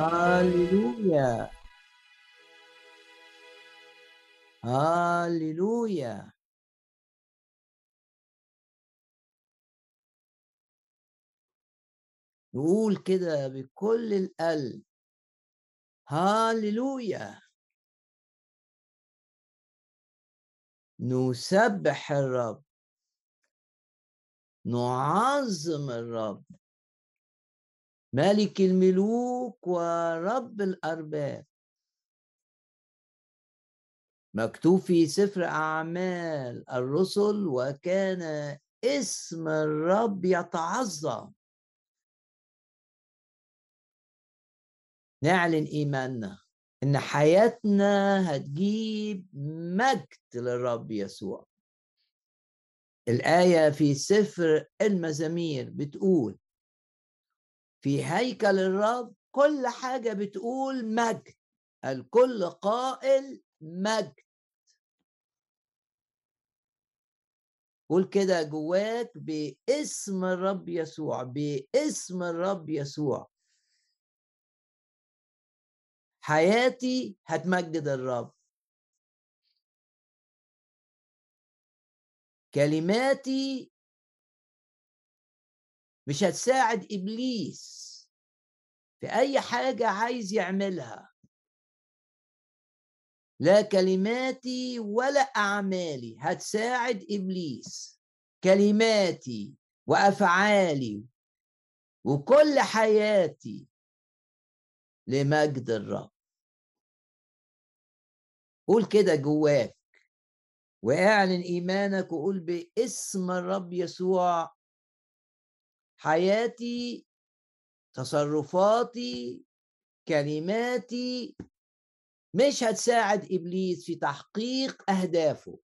هاليلويا هاليلويا نقول كده بكل القلب. هاليلويا نسبح الرب. نعظم الرب. ملك الملوك ورب الأرباب. مكتوب في سفر أعمال الرسل وكان اسم الرب يتعظم. نعلن إيماننا إن حياتنا هتجيب مجد للرب يسوع. الآية في سفر المزامير بتقول في هيكل الرب كل حاجة بتقول مجد الكل قائل مجد. قول كده جواك باسم الرب يسوع باسم الرب يسوع. حياتي هتمجد الرب. كلماتي مش هتساعد إبليس في أي حاجة عايز يعملها. لا كلماتي ولا أعمالي هتساعد إبليس. كلماتي وأفعالي وكل حياتي لمجد الرب. قول كده جواك واعلن إيمانك وقول باسم الرب يسوع حياتي تصرفاتي كلماتي. مش هتساعد إبليس في تحقيق أهدافه.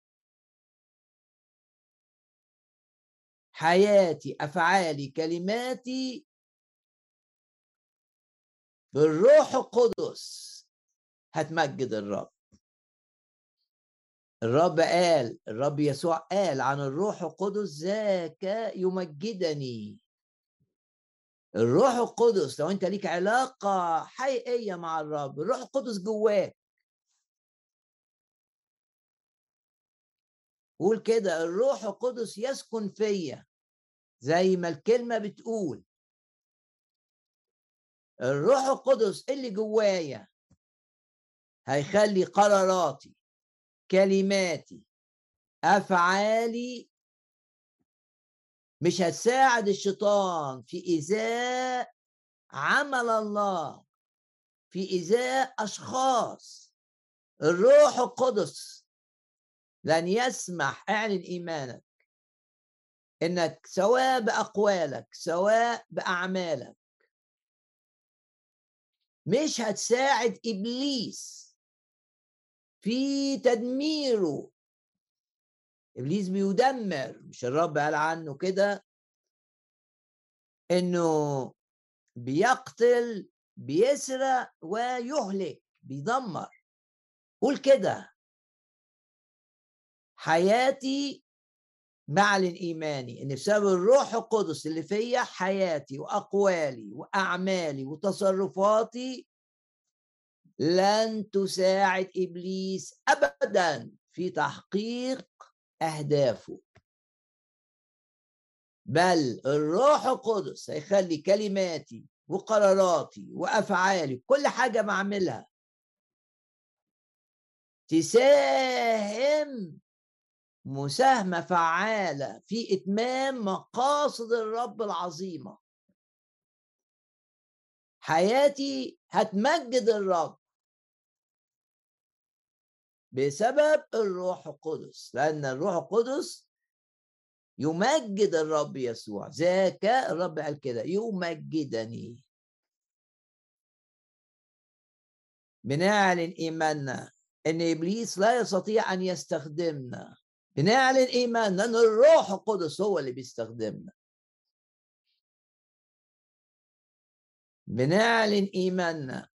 حياتي أفعالي كلماتي. بالروح القدس هتمجد الرب. الرب قال الرب يسوع قال عن الروح القدس ذاك يمجدني. الروح القدس لو أنت ليك علاقة حقيقية مع الرب الروح القدس جواك. قول كده الروح القدس يسكن فيا زي ما الكلمة بتقول. الروح القدس اللي جوايا هيخلي قراراتي كلماتي أفعالي مش هتساعد الشيطان في إزاء عمل الله في إزاء أشخاص. الروح القدس لن يسمح اعلن إيمانك. إنك سواء بأقوالك سواء بأعمالك. مش هتساعد إبليس في تدميره. إبليس بيدمر مش الرب قال عنه كده؟ إنه بيقتل بيسرق ويهلك بيدمر. قول كده. حياتي معلن ايماني إن بسبب الروح القدس اللي فيا حياتي وأقوالي وأعمالي وتصرفاتي لن تساعد إبليس ابدا في تحقيق أهدافه. بل الروح القدس هيخلي كلماتي وقراراتي وأفعالي كل حاجة بعملها تساهم مساهمة فعالة في إتمام مقاصد الرب العظيمة. حياتي هتمجد الرب بسبب الروح القدس لأن الروح القدس يمجد الرب يسوع ذاك الرب قال كده يمجدني. بنعلن إيماننا إن إبليس لا يستطيع أن يستخدمنا. بنعلن إيماننا أن الروح القدس هو اللي بيستخدمنا. بنعلن إيماننا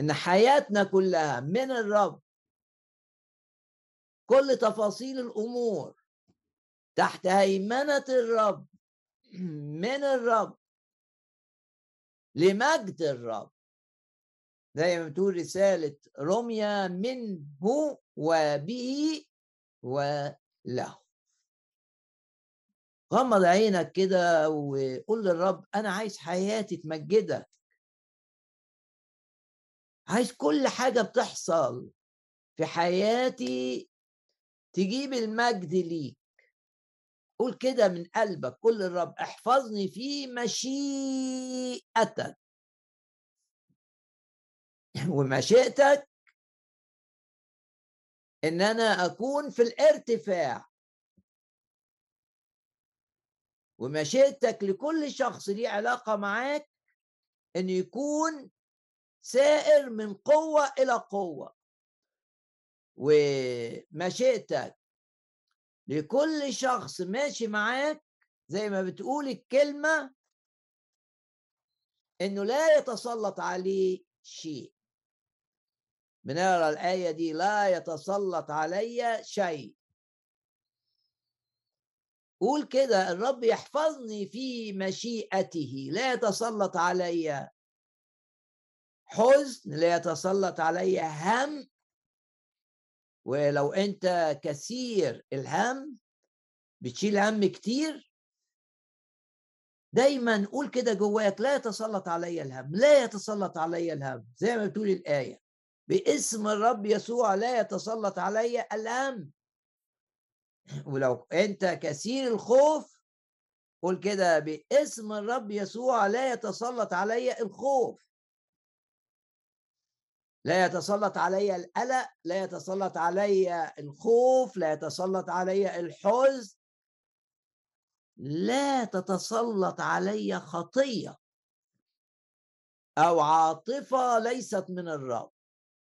إن حياتنا كلها من الرب كل تفاصيل الأمور. تحت هيمنة الرب من الرب. لمجد الرب. زي ما بتقول رسالة رمية منه وبه وله. غمض عينك كده وقول للرب أنا عايز حياتي تمجدك. عايز كل حاجة بتحصل في حياتي تجيب المجد ليك. قول كده من قلبك قول للرب احفظني في مشيئتك. ومشيئتك إن أنا أكون في الارتفاع. ومشيئتك لكل شخص ليه علاقة معاك إن يكون سائر من قوة إلى قوة. ومشيئتك لكل شخص ماشي معاك زي ما بتقول الكلمة إنه لا يتسلط عليه شيء. بنقرأ الآية دي لا يتسلط علي شيء قول كده الرب يحفظني في مشيئته لا يتسلط علي حزن لا يتسلط علي هم ولو أنت كثير الهم بتشيل هم كتير دايما قول كده جواك لا يتسلط علي الهم لا يتسلط علي الهم زي ما بتقول الآية باسم الرب يسوع لا يتسلط علي الهم. ولو أنت كثير الخوف قول كده باسم الرب يسوع لا يتسلط علي الخوف. لا يتسلط علي القلق لا يتسلط علي الخوف لا يتسلط علي الحزن. لا تتسلط علي خطية أو عاطفة ليست من الرب.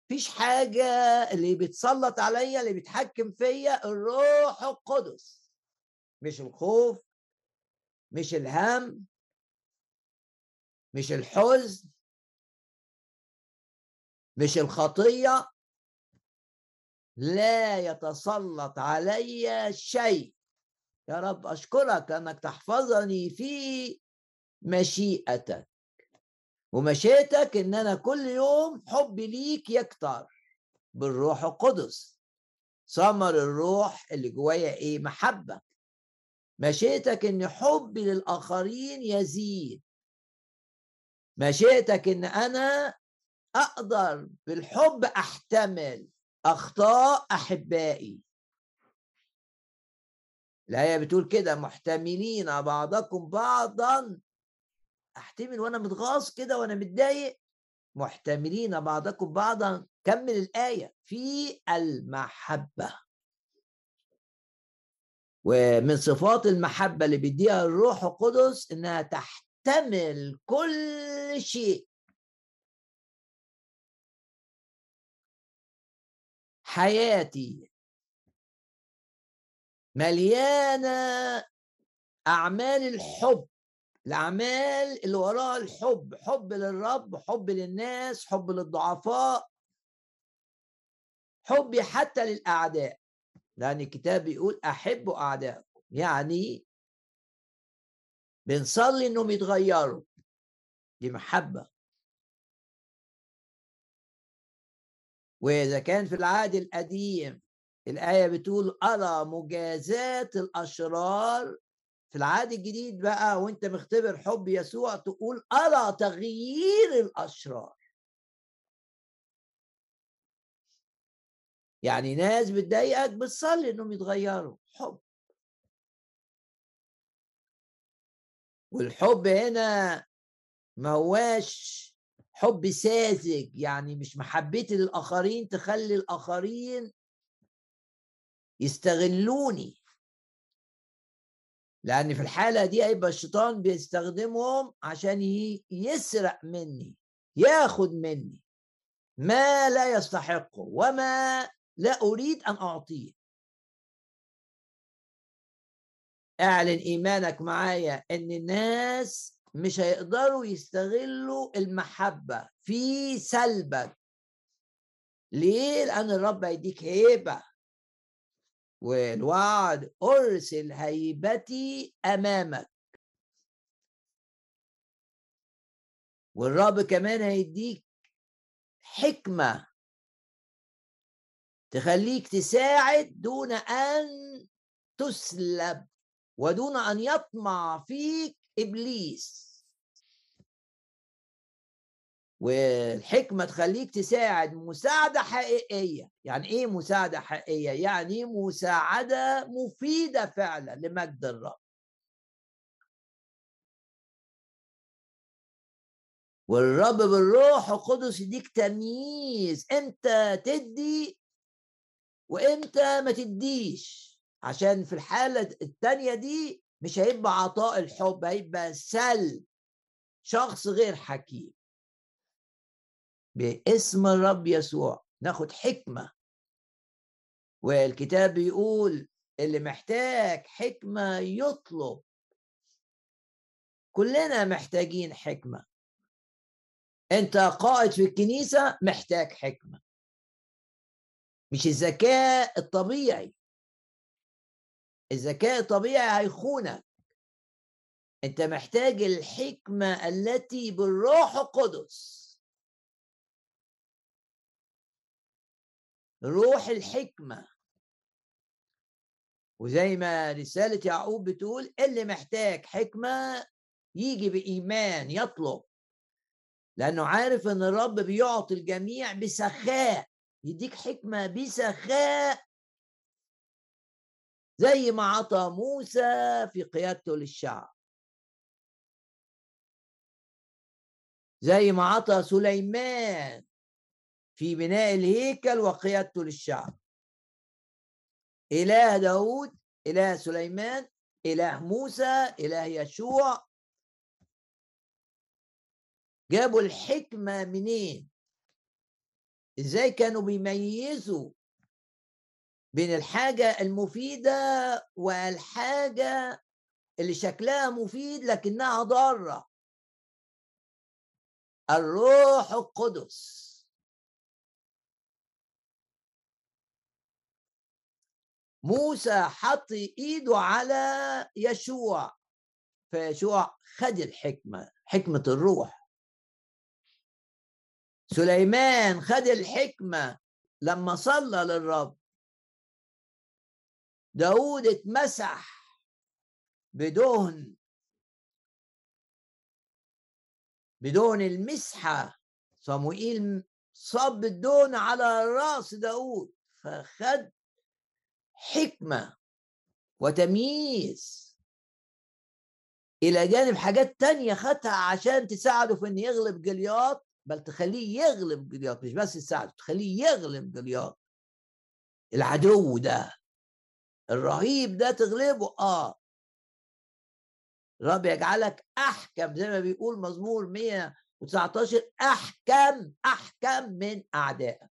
فيش حاجة اللي بتسلط عليا اللي بيتحكم فيا الروح القدس. مش الخوف مش الهم مش الحزن. مش الخطية؟ لا يتسلط علي شيء. يا رب أشكرك أنك تحفظني في مشيئتك. ومشيتك إن أنا كل يوم حبي ليك يكتر. بالروح القدس. ثمر الروح اللي جوايا إيه؟ محبة. مشيتك إن حبي للآخرين يزيد. مشيتك إن أنا أقدر بالحب أحتمل أخطاء أحبائي. الآية بتقول كده محتملين بعضكم بعضا. أحتمل وأنا متغاظ كده وأنا متضايق. محتملين بعضكم بعضا. كمل الآية. في المحبة. ومن صفات المحبة اللي بيديها الروح القدس إنها تحتمل كل شيء. حياتي. مليانة أعمال الحب الأعمال اللي وراها الحب حب للرب حب للناس حب للضعفاء. حبي حتى للأعداء لأن الكتاب بيقول أحبوا أعداءكم. يعني بنصلي إنهم يتغيروا. دي محبة. وإذا كان في العهد القديم الآية بتقول أرى مجازات الأشرار في العهد الجديد بقى وأنت مختبر حب يسوع تقول أرى تغيير الأشرار. يعني ناس بتضايقك بتصلي إنهم يتغيروا حب. والحب هنا ما هواش حب ساذج يعني مش محبتي للاخرين تخلي الآخرين يستغلوني. لأن في الحالة دي هيبقى الشيطان بيستخدمهم عشان يسرق مني ياخد مني. ما لا يستحقه وما لا أريد أن أعطيه. اعلن إيمانك معايا إن الناس مش هيقدروا يستغلوا المحبة في سلبك. ليه؟ لأن الرب هيديك هيبة. والوعد أرسل هيبتي أمامك. والرب كمان هيديك حكمة تخليك تساعد دون أن تسلب ودون أن يطمع فيك إبليس. والحكمة تخليك تساعد مساعدة حقيقية. يعني إيه مساعدة حقيقية؟ يعني مساعدة مفيدة فعلا لمجد الرب. والرب بالروح القدس يديك تمييز. إمتى تدي وامتى ما تديش. عشان في الحالة التانية دي مش هيبقى عطاء الحب هيبقى سل. شخص غير حكيم. باسم الرب يسوع ناخد حكمة. والكتاب بيقول اللي محتاج حكمة يطلب. كلنا محتاجين حكمة. أنت قائد في الكنيسة محتاج حكمة. مش الذكاء الطبيعي. الذكاء الطبيعي هيخونك. أنت محتاج الحكمة التي بالروح القدس. روح الحكمة. وزي ما رسالة يعقوب بتقول اللي محتاج حكمة يجي بإيمان يطلب. لأنه عارف إن الرب بيعطي الجميع بسخاء يديك حكمة بسخاء زي ما عطى موسى في قيادته للشعب. زي ما عطى سليمان في بناء الهيكل وقيادته للشعب. إله داود إله سليمان إله موسى إله يشوع. جابوا الحكمة منين؟ إزاي كانوا بيميزوا بين الحاجة المفيدة والحاجة اللي شكلها مفيد لكنها ضارة. الروح القدس. موسى حط إيده على يشوع فيشوع خد الحكمة حكمة الروح. سليمان خد الحكمة لما صلى للرب. داود اتمسح بدهن بدون المسحة. صموئيل صب الدهن على رأس داود فخد حكمة وتمييز. إلى جانب حاجات تانية خدها عشان تساعده في إنه يغلب جلياط بل تخليه يغلب جلياط مش بس تساعده تخليه يغلب جلياط. العدو ده. الرهيب ده تغلبه؟ آه. الرب يجعلك أحكم زي ما بيقول مزمور 119 أحكم أحكم من أعدائك.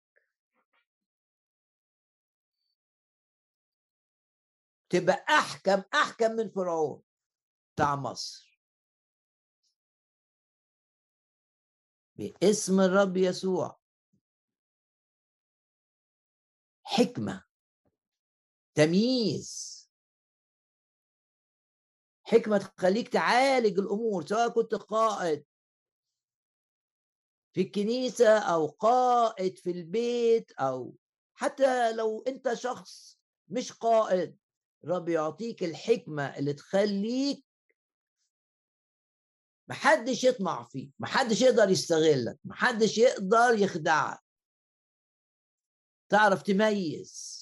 تبقى أحكم أحكم من فرعون بتاع مصر. باسم الرب يسوع. حكمة. تمييز. حكمة تخليك تعالج الأمور سواء كنت قائد في الكنيسة أو قائد في البيت أو حتى لو أنت شخص مش قائد رب يعطيك الحكمة اللي تخليك محدش يطمع فيك محدش يقدر يستغلك محدش يقدر يخدعك. تعرف تميز.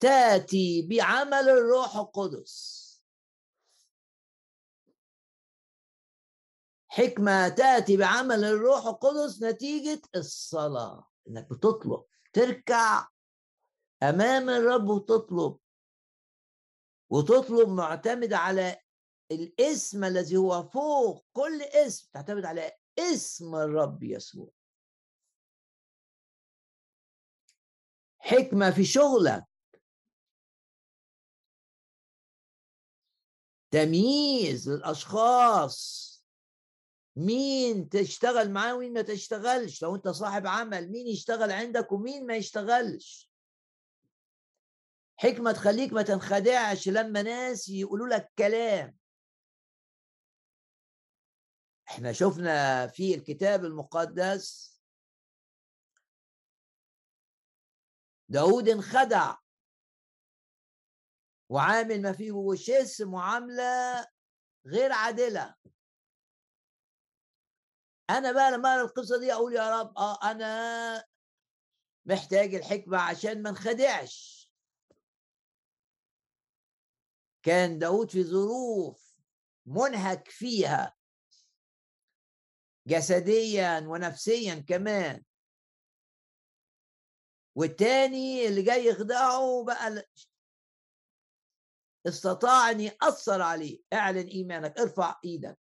تأتي بعمل الروح القدس. حكمة تأتي بعمل الروح القدس نتيجة الصلاة. إنك بتطلب تركع أمام الرب وتطلب. وتطلب معتمد على الاسم الذي هو فوق كل اسم تعتمد على اسم الرب يسوع. حكمة في شغلك. تمييز للأشخاص. مين تشتغل معاه ومين ما تشتغلش؟ لو أنت صاحب عمل مين يشتغل عندك ومين ما يشتغلش؟ حكمة تخليك ما تنخدعش لما ناس يقولوا لك كلام. إحنا شفنا في الكتاب المقدس داود انخدع. وعامل ما فيه وشس معاملة غير عادلة. أنا بقى لما أقرأ القصة دي أقول يا رب آه أنا محتاج الحكمة عشان ما انخدعش. كان داود في ظروف منهك فيها جسديا ونفسيا كمان. والتاني اللي جاي يخدعه بقى استطاع ان ياثر عليه. اعلن إيمانك ارفع إيدك.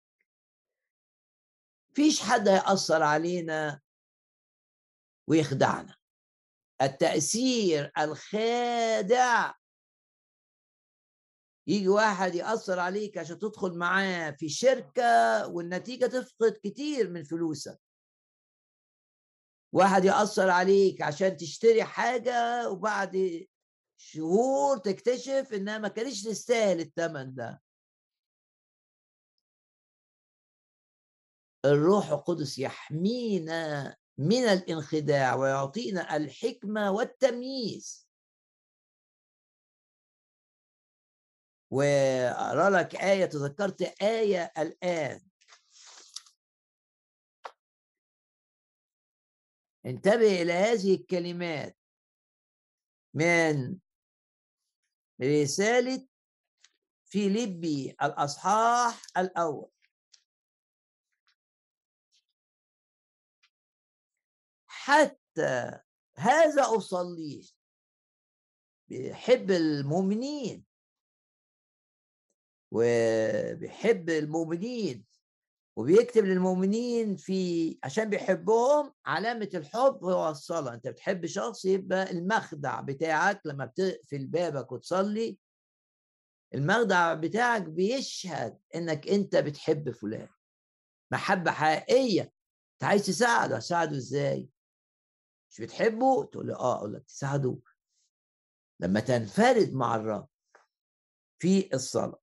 فيش حد هيأثر علينا ويخدعنا. التأثير الخادع. يجي واحد يأثر عليك عشان تدخل معاه في شركة والنتيجة تفقد كتير من فلوسك. واحد يأثر عليك عشان تشتري حاجة وبعد شهور تكتشف إنها ما كانتش تستاهل الثمن ده. الروح القدس يحمينا من الانخداع ويعطينا الحكمة والتمييز. وأرى لك آية تذكرت آية الآن. انتبه إلى هذه الكلمات من رسالة فيليبي الأصحاح الأول. حتى هذا أصلي بيحب المؤمنين. وبيحب المؤمنين وبيكتب للمؤمنين في عشان بيحبهم علامة الحب هو الصلاة. أنت بتحب شخص يبقى المخدع بتاعك لما بتقفل بابك وتصلي. المخدع بتاعك بيشهد إنك أنت بتحب فلان. محبة حقيقية. أنت عايز تساعده تساعده إزاي؟ مش بتحبه؟ تقول له آه أقول لك تساعده. لما تنفرد مع الرب في الصلاة.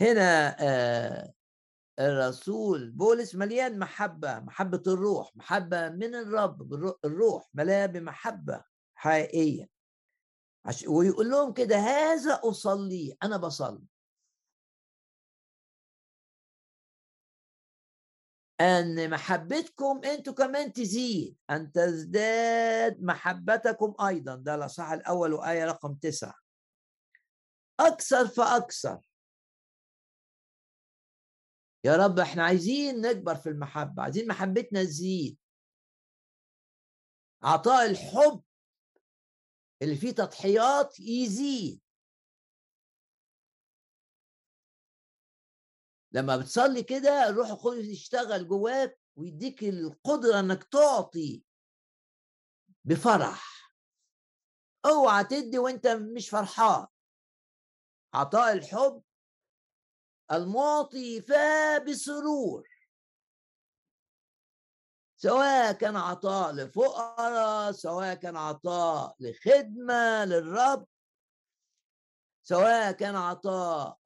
هنا آه الرسول بولس مليان محبة محبة الروح محبة من الرب الروح مليان بمحبة حقيقية. ويقول لهم كده هذا أصلي أنا بصلي. أن محبتكم أنتوا كمان تزيد أن تزداد محبتكم أيضا. ده الأصحاح الأول وآية رقم تسعة. أكثر فأكثر. يا رب إحنا عايزين نكبر في المحبة عايزين محبتنا تزيد. عطاء الحب اللي فيه تضحيات يزيد. لما بتصلي كده الروح القدس يشتغل جواك ويديك القدرة إنك تعطي بفرح. اوعى تدي وانت مش فرحان. عطاء الحب المعطي فبسرور. سواء كان عطاء لفقراء سواء كان عطاء لخدمة للرب. سواء كان عطاء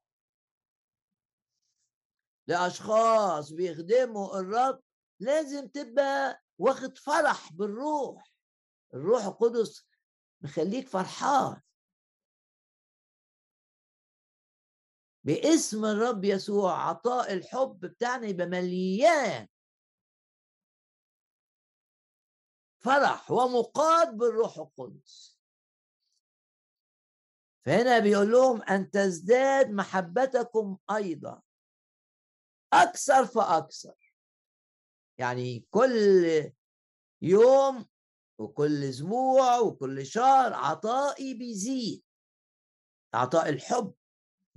لأشخاص بيخدموا الرب لازم تبقى واخد فرح بالروح. الروح القدس مخليك فرحان. باسم الرب يسوع عطاء الحب بتاعنا يبقى مليان. فرح ومقاد بالروح القدس. فهنا بيقول لهم أن تزداد محبتكم أيضا. أكثر فأكثر. يعني كل يوم وكل أسبوع وكل شهر عطائي بيزيد. عطاء الحب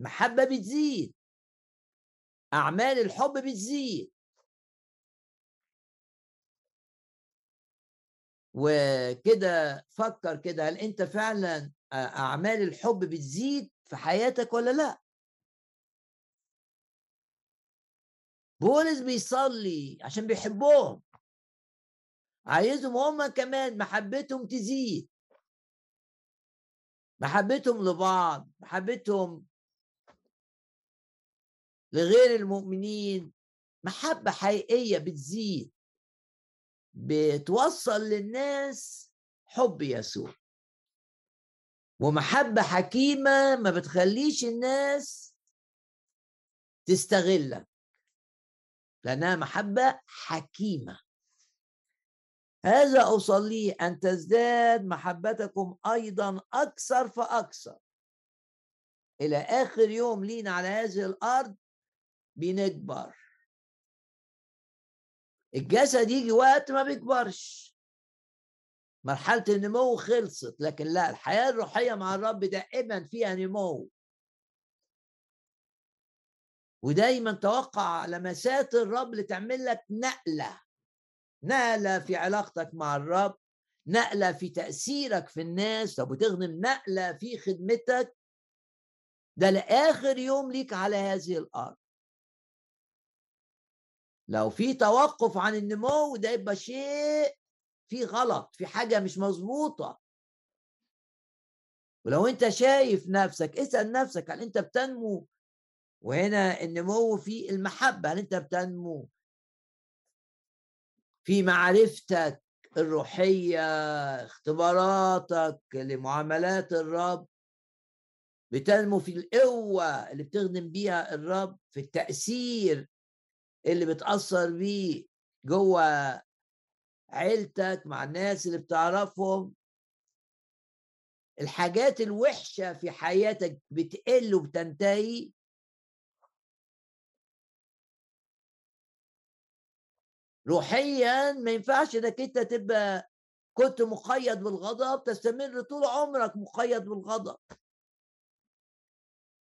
محبة بتزيد. أعمال الحب بتزيد. وكده فكر كده هل أنت فعلا أعمال الحب بتزيد في حياتك ولا لأ؟ بولس بيصلي عشان بيحبهم. عايزهم هم كمان محبتهم تزيد. محبتهم لبعض محبتهم لغير المؤمنين محبة حقيقية بتزيد. بتوصل للناس حب يسوع. ومحبة حكيمة ما بتخليش الناس تستغلك. لأنها محبة حكيمة. هذا أصلي أن تزداد محبتكم أيضا أكثر فأكثر. إلى آخر يوم لينا على هذه الأرض بنكبر. الجسد يجي وقت ما بيكبرش. مرحلة النمو خلصت لكن لا الحياة الروحية مع الرب دائما فيها نمو. ودايما توقع لمسات الرب لتعمل لك نقلة. نقلة في علاقتك مع الرب نقلة في تأثيرك في الناس. طب وتغنم نقلة في خدمتك. ده لآخر يوم ليك على هذه الأرض. لو في توقف عن النمو ده يبقى شيء في غلط في حاجة مش مظبوطة. ولو أنت شايف نفسك اسأل نفسك هل أنت بتنمو؟ وهنا النمو في المحبة هل أنت بتنمو؟ في معرفتك الروحية اختباراتك لمعاملات الرب. بتنمو في القوة اللي بتخدم بيها الرب في التأثير اللي بتأثر بيه جوه عيلتك مع الناس اللي بتعرفهم. الحاجات الوحشة في حياتك بتقل وبتنتهي. روحيا ما ينفعش إنك أنت تبقى كنت مقيد بالغضب تستمر طول عمرك مقيد بالغضب.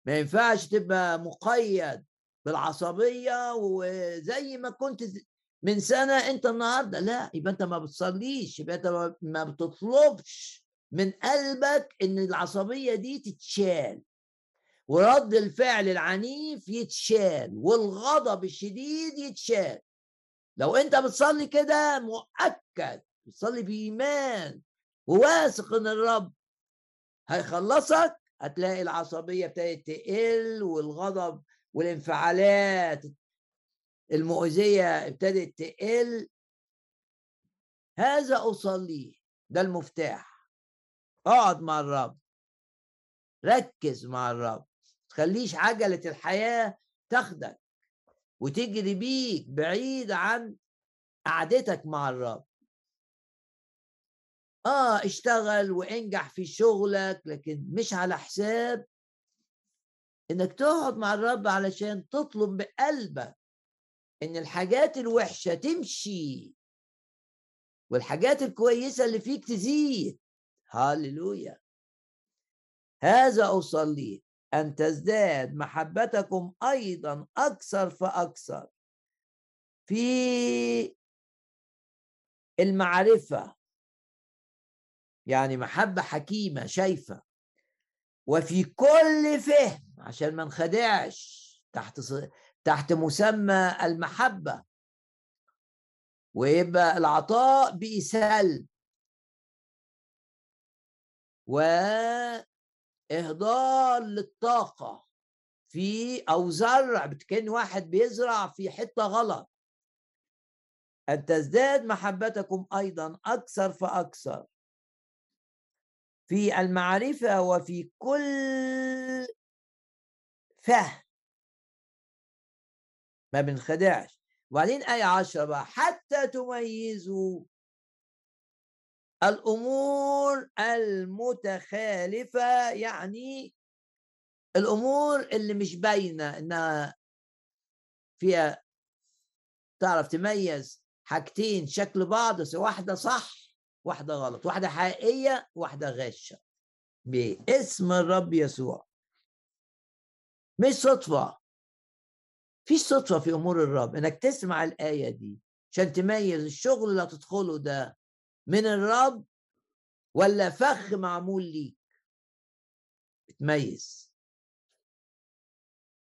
ما ينفعش تبقى مقيد بالعصبية وزي ما كنت من سنة أنت النهارده لا يبقى أنت ما بتصليش يبقى أنت ما بتطلبش من قلبك إن العصبية دي تتشال ورد الفعل العنيف يتشال والغضب الشديد يتشال. لو أنت بتصلي كده مؤكد بتصلي بإيمان وواثق إن الرب هيخلصك هتلاقي العصبية ابتدت تقل والغضب والانفعالات المؤذية ابتدت تقل هذا أصليه ده المفتاح. اقعد مع الرب. ركز مع الرب. تخليش عجلة الحياة تاخدك وتجري بيك بعيد عن قعدتك مع الرب. آه اشتغل وانجح في شغلك لكن مش على حساب إنك تقعد مع الرب علشان تطلب بقلبك إن الحاجات الوحشة تمشي والحاجات الكويسة اللي فيك تزيد. هاللويا. هذا أصلي. أن تزداد محبتكم أيضا أكثر فأكثر في المعرفة. يعني محبة حكيمة شايفة. وفي كل فهم عشان ما نخدعش تحت تحت مسمى المحبة. ويبقى العطاء بإسهال وإهدار للطاقة. في أو زرع كأن واحد بيزرع في حتة غلط. أن تزداد محبتكم أيضا أكثر فأكثر. في المعرفة وفي كل فهم. ما بنخدعش. وبعدين آية عشرة بقى حتى تميزوا الأمور المتخالفة يعني الأمور اللي مش باينة إنها فيها تعرف تميز حاجتين شكل بعض بس واحدة صح واحدة غلط واحدة حقيقية واحدة غاشة باسم الرب يسوع. مش صدفة. فيش صدفة في أمور الرب إنك تسمع الآية دي عشان تميز الشغل اللي هتدخله ده من الرب ولا فخ معمول ليك؟ تميز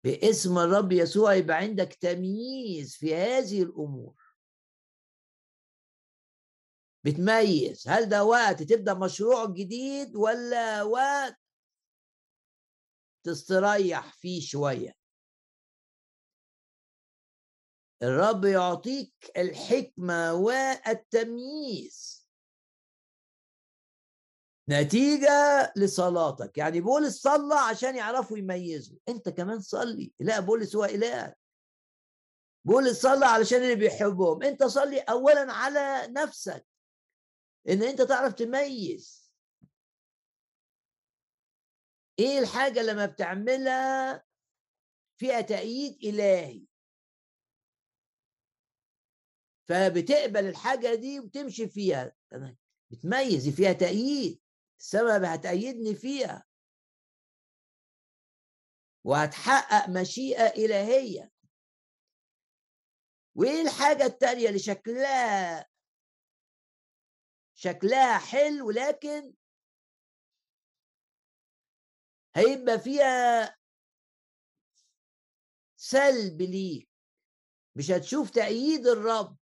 باسم الرب يسوع يبقى عندك تمييز في هذه الأمور. بتميز. هل ده وقت تبدأ مشروع جديد ولا وقت تستريح فيه شوية. الرب يعطيك الحكمة والتمييز. نتيجة لصلاتك. يعني بولس صلى عشان يعرفوا يميزوا. أنت كمان صلي. لا بولس هو إله. بولس صلى علشان اللي بيحبهم. أنت صلي اولا على نفسك. إن أنت تعرف تميز. إيه الحاجة لما بتعملها فيها تأييد إلهي؟ فبتقبل الحاجة دي وتمشي فيها. بتميز فيها تأييد. السبب هتأيدني فيها. وهتحقق مشيئة إلهية. وإيه الحاجة التانية اللي شكلها شكلها حلو لكن هيبقى فيها سلب ليك مش هتشوف تأييد الرب.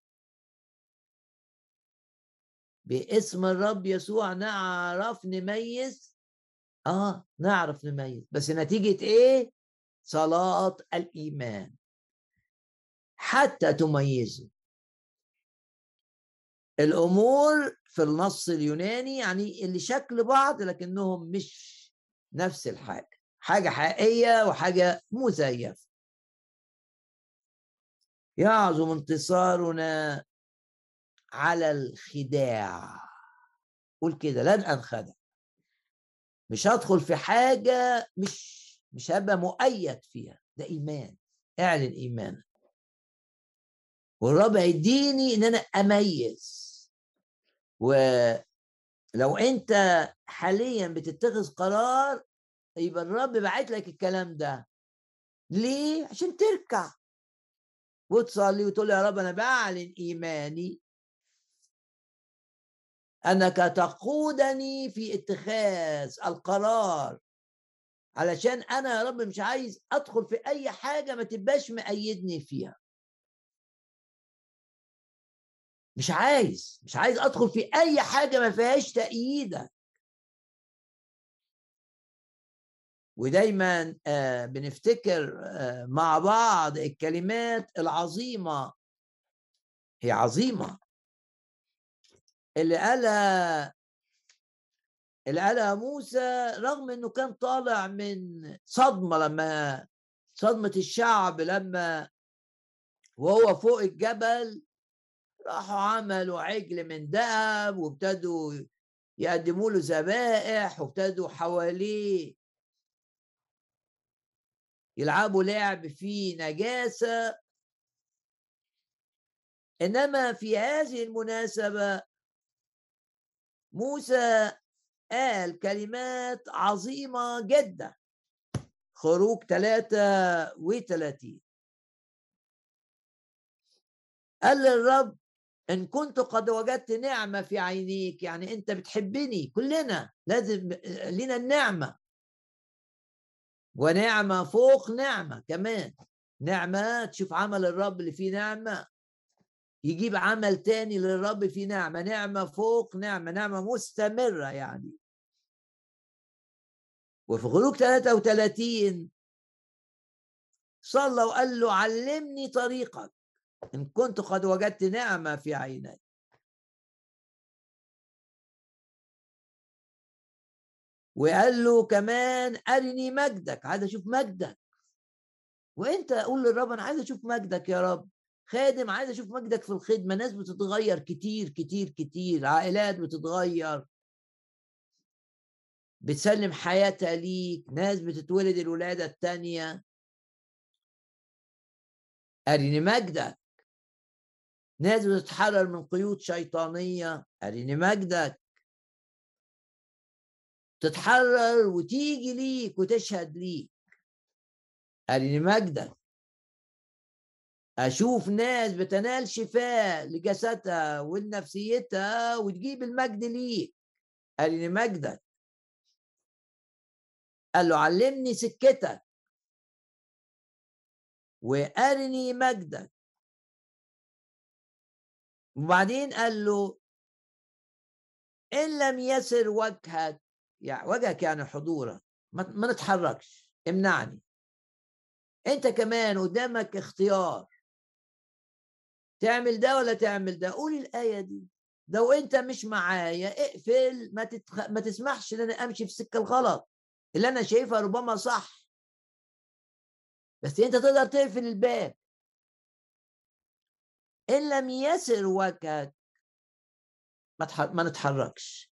باسم الرب يسوع نعرف نميز؟ آه نعرف نميز. بس نتيجة إيه؟ صلاة الإيمان. حتى تميزوا الأمور في النص اليوناني يعني اللي شكل بعض لكنهم مش نفس الحاجة حاجة حقيقية وحاجة مزيفة. يعظم انتصارنا على الخداع. قول كده لن أنخدع. مش هدخل في حاجة مش مش هبقى مؤيد فيها. ده إيمان. اعلن إيمانك. والرب هيديني إن أنا أميز. ولو أنت حاليا بتتخذ قرار يبقى الرب بعت لك الكلام ده. ليه؟ عشان تركع. وتصلي وتقول يا رب أنا بعلن إيماني. أنك تقودني في اتخاذ القرار. علشان أنا يا رب مش عايز أدخل في أي حاجة ما تبقاش مأيدني فيها. مش عايز مش عايز أدخل في أي حاجة ما فيهاش تأييدك ودايما آه، بنفتكر آه، مع بعض الكلمات العظيمة. هي عظيمة. اللي قالها اللي قالها موسى رغم إنه كان طالع من صدمة لما صدمة الشعب لما وهو فوق الجبل راحوا عملوا عجل من ذهب وابتدوا يقدموا له ذبائح وابتدوا حواليه يلعبوا لعب فيه نجاسة. إنما في هذه المناسبة موسى قال كلمات عظيمة جدا. خروج 33 قال للرب إن كنت قد وجدت نعمة في عينيك يعني أنت بتحبني كلنا لازم لنا النعمة. ونعمة فوق نعمة كمان. نعمة تشوف عمل الرب اللي فيه نعمة. يجيب عمل تاني للرب فيه نعمة. نعمة فوق نعمة نعمة مستمرة يعني. وفي خلوق 33 صلى وقال له علمني طريقك. إن كنت قد وجدت نعمة في عيني. وقال له كمان أرني مجدك عايز أشوف مجدك. وأنت قول للرب أنا عايز أشوف مجدك يا رب. خادم عايز أشوف مجدك في الخدمة. ناس بتتغير كتير كتير كتير. عائلات بتتغير. بتسلم حياتها ليك. ناس بتتولد الولادة التانية. أرني مجدك. ناس بتتحرر من قيود شيطانية. أرني مجدك. تتحرر وتيجي ليك وتشهد ليك. أرني مجدك. أشوف ناس بتنال شفاء لجسدها ولنفسيتها وتجيب المجد ليك. أرني مجدك. قال له علمني سكتك. وأرني مجدك. وبعدين قال له إن لم يسر وجهك يعني وجهك يعني حضورك ما نتحركش امنعني. أنت كمان قدامك اختيار. تعمل ده ولا تعمل ده؟ قول الآية دي. لو أنت مش معايا اقفل ما, تتخ... ما تسمحش إن أنا أمشي في السكه الغلط. اللي أنا شايفها ربما صح. بس أنت تقدر تقفل الباب. إن لم يسر وجهك. ما, تح... ما نتحركش.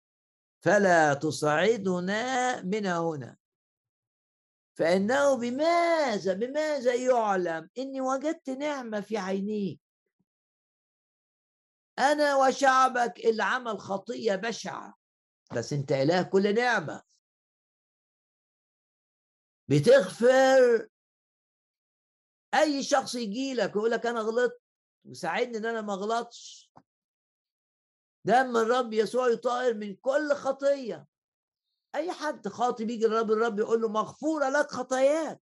فلا تصعدنا من هنا. فإنه بماذا بماذا يعلم؟ إني وجدت نعمة في عينيك أنا وشعبك اللي عمل خطية بشعة. بس أنت إله كل نعمة. بتغفر أي شخص يجي لك ويقول لك أنا غلطت. وساعدني إن أنا ما أغلطش. دم الرب يسوع يطهر من كل خطية. أي حد خاطي بيجي الرب الرب يقول له مغفورة لك خطاياك.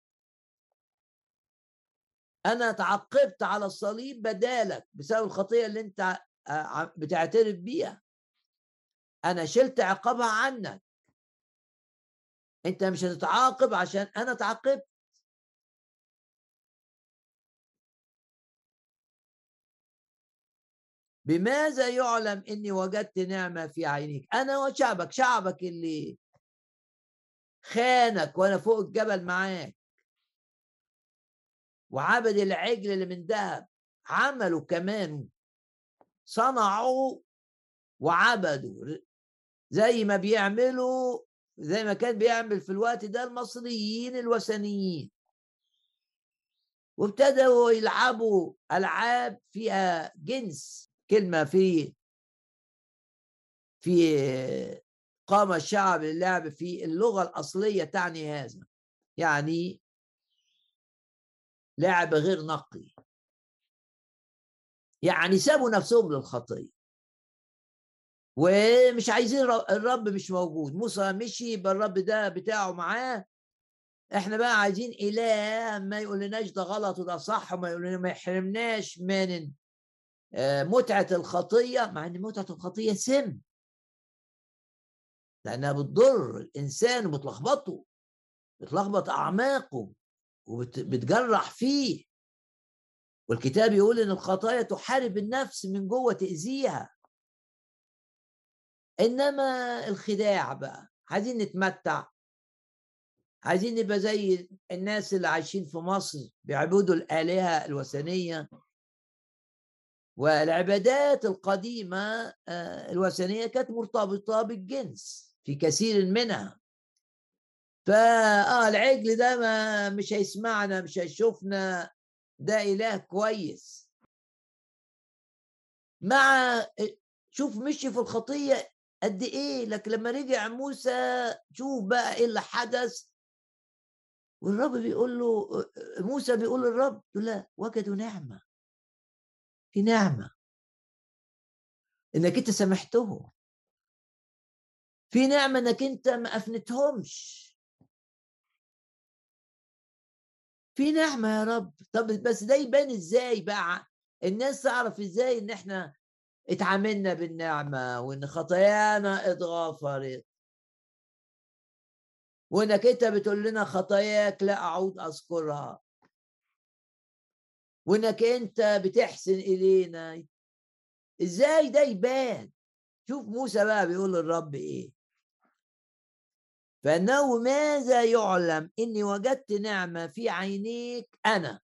أنا تعقبت على الصليب بدالك بسبب الخطية اللي أنت بتعترف بيها. أنا شلت عقابها عنك. أنت مش هتتعاقب عشان أنا تعاقبت. بماذا يعلم إني وجدت نعمة في عينيك؟ أنا وشعبك شعبك اللي خانك وأنا فوق الجبل معاك. وعبد العجل اللي من ذهب عملوا كمان صنعوا وعبدوا زي ما بيعملوا زي ما كان بيعمل في الوقت ده المصريين الوثنيين. وابتدوا يلعبوا ألعاب فيها جنس. كلمة في في قام الشعب اللعب في اللغة الأصلية تعني هذا يعني لعب غير نقي. يعني سابوا نفسهم للخطية. ومش عايزين الرب مش موجود. موسى مشي يبقى الرب ده بتاعه معاه. إحنا بقى عايزين إله ما يقولناش ده غلط وده صح وما يقول ما يحرمناش من آه، متعة الخطية مع إن متعة الخطية سم. لأنها بتضر الإنسان وبتلخبطه بتلخبط أعماقه وبتجرح فيه. والكتاب يقول إن الخطايا تحارب النفس من جوة تأذيها. إنما الخداع بقى عايزين نتمتع. عايزين نبقى زي الناس اللي عايشين في مصر بيعبدوا الآلهة الوثنية. والعبادات القديمة آه، الوثنية كانت مرتبطة بالجنس في كثير منها. فآه العجل ده ما مش هيسمعنا مش هيشوفنا. ده إله كويس. مع شوف مشي في الخطية قد إيه. لكن لما رجع موسى شوف بقى إيه اللي حدث. والرب بيقول له موسى بيقول للرب لا وجدوا نعمة. في نعمة. إنك أنت سامحتهم في نعمة إنك أنت ما أفنتهمش. في نعمة يا رب. طب بس ده يبان إزاي بقى؟ الناس تعرف إزاي إن إحنا اتعاملنا بالنعمة وإن خطايانا اتغفرت؟ وإنك أنت بتقول لنا خطاياك لا أعود أذكرها. وإنك أنت بتحسن الينا إزاي ده يبان؟ شوف موسى بقى بيقول للرب إيه. فإنه ماذا يعلم إني وجدت نعمة في عينيك أنا؟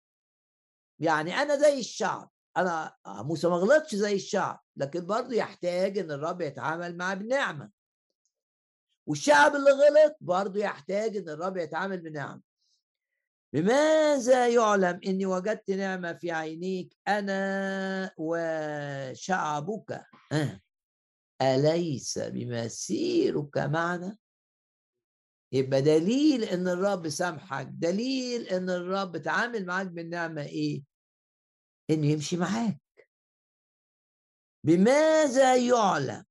يعني أنا زي الشعب أنا آه، موسى ما غلطش زي الشعب لكن برضه يحتاج إن الرب يتعامل معاه بنعمة. والشعب اللي غلط برضه يحتاج إن الرب يتعامل بنعمة. بماذا يعلم إني وجدت نعمة في عينيك؟ أنا وشعبك. أه. أليس بمسيرك معنا؟ يبقى دليل إن الرب سامحك. دليل إن الرب تعامل معاك بالنعمة إيه؟ إنه يمشي معاك. بماذا يعلم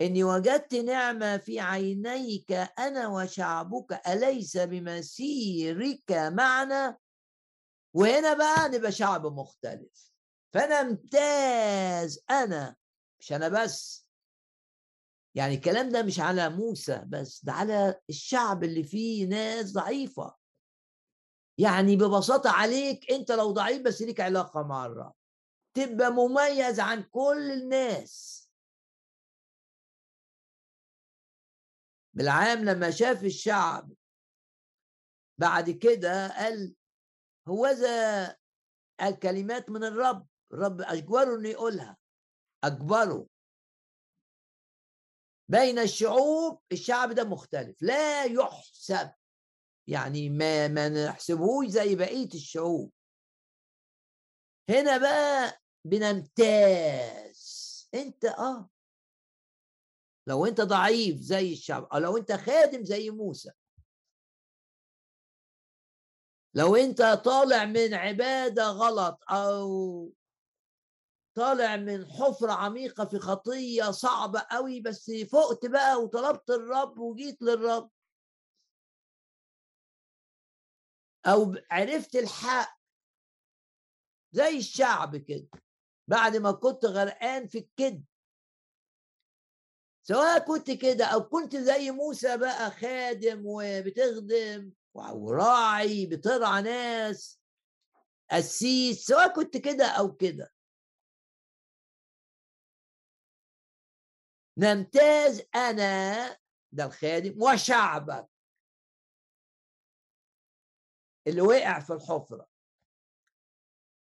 إني وجدت نعمة في عينيك أنا وشعبك أليس بمسيرك معنا؟ وهنا بقى نبقى شعب مختلف. فانا امتاز أنا مش أنا بس. يعني الكلام ده مش على موسى بس ده على الشعب اللي فيه ناس ضعيفة. يعني ببساطة عليك أنت لو ضعيف بس ليك علاقة مع الرب تبقى مميز عن كل الناس. بالعام لما شاف الشعب. بعد كده قال هوذا الكلمات من الرب الرب أجبره إنه يقولها. أجبره. بين الشعوب الشعب ده مختلف. لا يحسب يعني ما ما نحسبهوش زي بقية الشعوب. هنا بقى بنمتاز. أنت آه لو انت ضعيف زي الشعب أو لو انت خادم زي موسى. لو انت طالع من عبادة غلط أو طالع من حفرة عميقة في خطية صعبة قوي بس فقت بقى وطلبت الرب وجيت للرب. أو عرفت الحق زي الشعب كده. بعد ما كنت غرقان في الكذب. سواء كنت كده أو كنت زي موسى بقى خادم وبتخدم وراعي بترعى ناس قسيس سواء كنت كده أو كده. نمتاز أنا ده الخادم وشعبك. اللي وقع في الحفرة.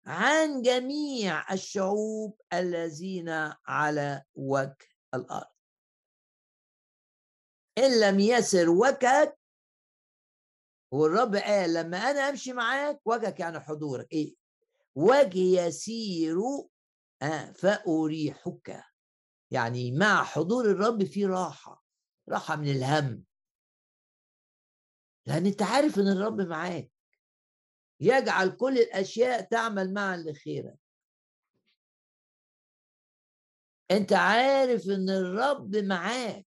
عن جميع الشعوب الذين على وجه الأرض. إن لم يسر وجهك والرب قال لما أنا أمشي معاك وجهك يعني حضورك. إيه؟ وجه يسير آه فأريحك. يعني مع حضور الرب في راحة راحة من الهم. لأن أنت عارف إن الرب معاك. يجعل كل الأشياء تعمل معا لخيرك. أنت عارف إن الرب معاك.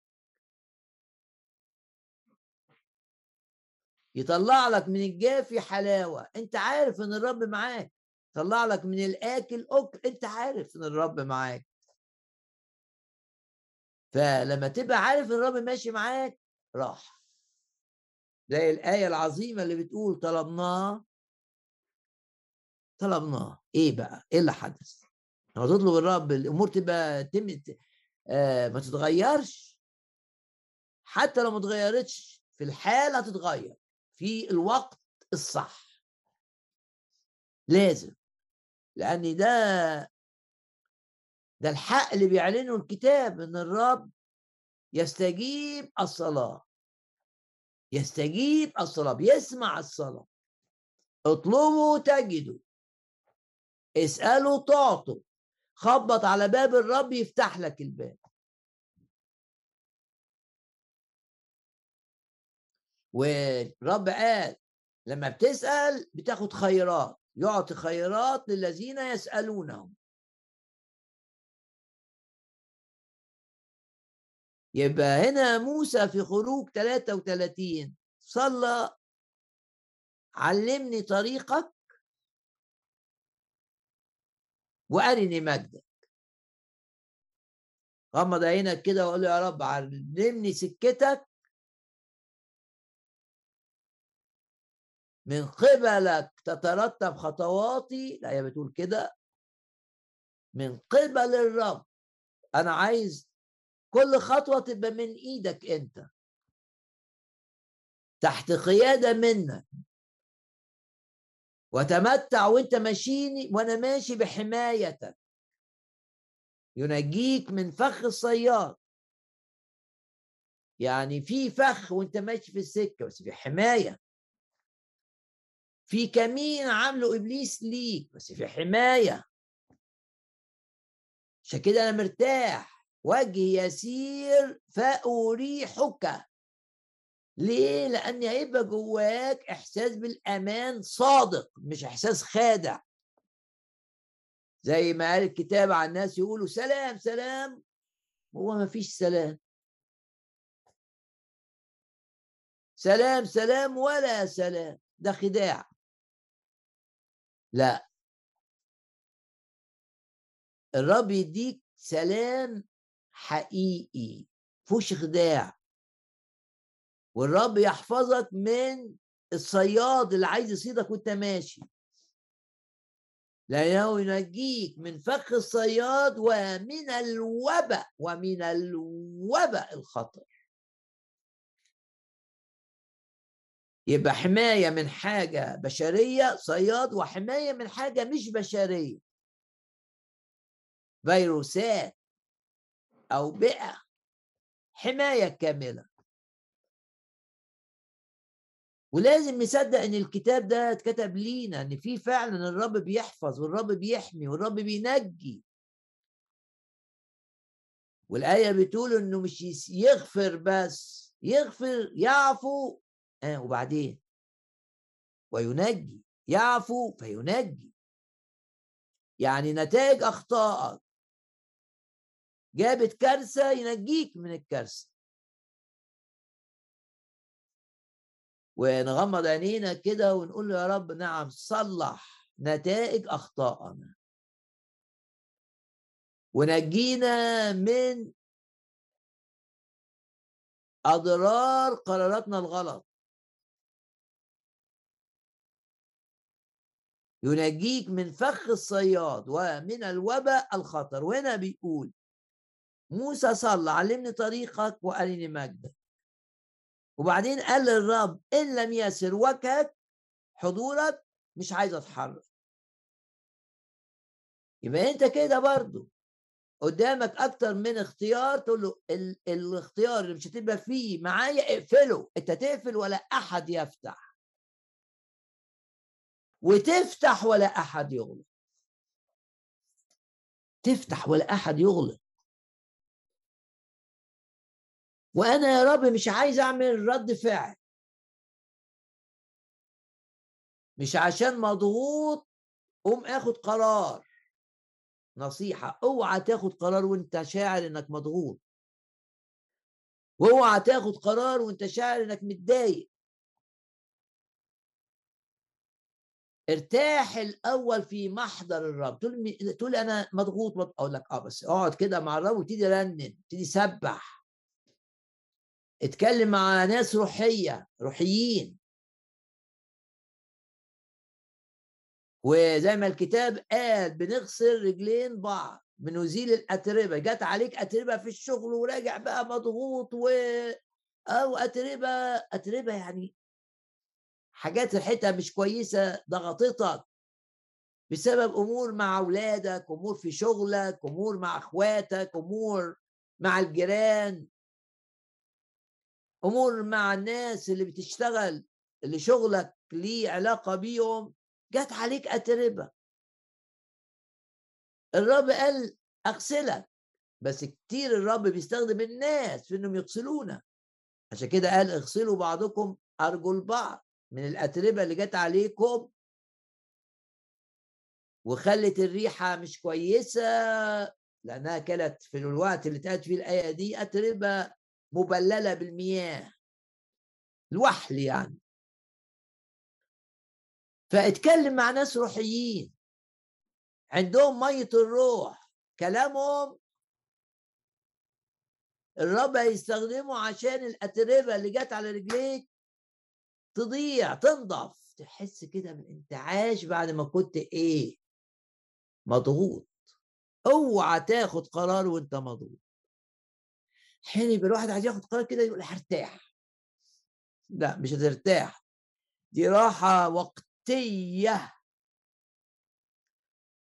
يطلع لك من الجافي حلاوة. أنت عارف إن الرب معاك. يطلع لك من الآكل أكل. أنت عارف إن الرب معاك. فلما تبقى عارف الرب ماشي معاك راح. زي الآية العظيمة اللي بتقول طلبناه. طلبناه. إيه بقى؟ إيه اللي حدث؟ لما تطلب الرب الأمور تبقى تم آه ما تتغيرش. حتى لو ما اتغيرتش في الحال هتتغير. في الوقت الصح. لازم لأن ده ده الحق اللي بيعلنه الكتاب إن الرب يستجيب الصلاة. يستجيب الصلاة بيسمع الصلاة. اطلبوا تجدوا اسالوا تعطوا خبط على باب الرب يفتح لك الباب. والرب قال لما بتسأل بتاخد خيرات يعطي خيرات للذين يسألونهم. يبقى هنا موسى في خروج 33 صلى علمني طريقك وأرني مجدك. غمض عينك كده وقول يا رب علمني سكتك من قبلك تترتب خطواتي. لا هي بتقول كده. من قبل الرب. أنا عايز كل خطوة تبقى من إيدك أنت. تحت قيادة منك. وتمتع وأنت ماشيني وأنا ماشي بحمايتك. ينجيك من فخ الصياد. يعني في فخ وأنت ماشي في السكة بس في حماية. في كمين عامله إبليس ليك بس في حماية. عشان كده أنا مرتاح. وجه يسير فأريحك. ليه؟ لأن هيبقى جواك إحساس بالأمان صادق مش إحساس خادع. زي ما قال الكتاب عن الناس يقولوا سلام سلام. هو ما فيش سلام. سلام سلام ولا سلام. ده خداع. لا. الرب يديك سلام حقيقي فوش خداع. والرب يحفظك من الصياد اللي عايز يصيدك وانت ماشي. لأنه ينجيك من فخ الصياد ومن الوباء ومن الوباء الخطر. يبقى حماية من حاجة بشرية صياد وحماية من حاجة مش بشرية. فيروسات أو بيئة حماية كاملة. ولازم نصدق إن الكتاب ده اتكتب لينا إن في فعلا الرب بيحفظ والرب بيحمي والرب بينجي. والآية بتقول إنه مش يغفر بس يغفر يعفو. آه وبعدين؟ وينجي يعفو فينجي. يعني نتائج أخطائك. جابت كارثة ينجيك من الكارثة. ونغمض عينينا كده ونقول له يا رب نعم صلح نتائج أخطائنا. ونجينا من أضرار قراراتنا الغلط. ينجيك من فخ الصياد ومن الوباء الخطر. وهنا بيقول موسى صلى علمني طريقك وأرني مجدك. وبعدين قال للرب إن لم يسر وجهك حضورك مش عايز أتحرك. يبقى أنت كده برضو قدامك أكتر من اختيار تقول له ال- الاختيار اللي مش هتبقى فيه معايا اقفله. أنت تقفل ولا أحد يفتح. وتفتح ولا أحد يغلق. تفتح ولا أحد يغلق. وأنا يا رب مش عايز أعمل رد فعل. مش عشان مضغوط قوم آخد قرار. نصيحة اوعى تاخد قرار وانت شاعر إنك مضغوط. وأوعى تاخد قرار وانت شاعر إنك متضايق. ارتاح الأول في محضر الرب تقول تقول أنا مضغوط أقول لك آه بس اقعد كده مع الرب وابتدي رنن ابتدي سبح. اتكلم مع ناس روحية روحيين. وزي ما الكتاب قال بنغسل رجلين بعض بنزيل الأتربة. جت عليك أتربة في الشغل وراجع بقى مضغوط و أو أتربة أتربة يعني حاجات ريحتها مش كويسة ضغطتك. بسبب أمور مع أولادك أمور في شغلك أمور مع أخواتك أمور مع الجيران. أمور مع الناس اللي بتشتغل اللي شغلك ليه علاقة بيهم جت عليك أتربة. الرب قال أغسلك. بس كتير الرب بيستخدم الناس في إنهم يغسلونا. عشان كده قال اغسلوا بعضكم أرجل بعض. من الأتربة اللي جت عليكم. وخلت الريحة مش كويسة لأنها كانت في الوقت اللي اتقالت فيه الآية دي أتربة مبللة بالمياه. الوحل يعني. فاتكلم مع ناس روحيين. عندهم مية الروح. كلامهم الرب هيستخدمه عشان الأتربة اللي جت على رجليك تضيع تنضف تحس كده بالانتعاش بعد ما كنت إيه؟ مضغوط. اوعى تاخد قرار وانت مضغوط. حين يبقى الواحد عايز ياخد قرار كده يقول هرتاح. لا مش هترتاح. دي راحة وقتية.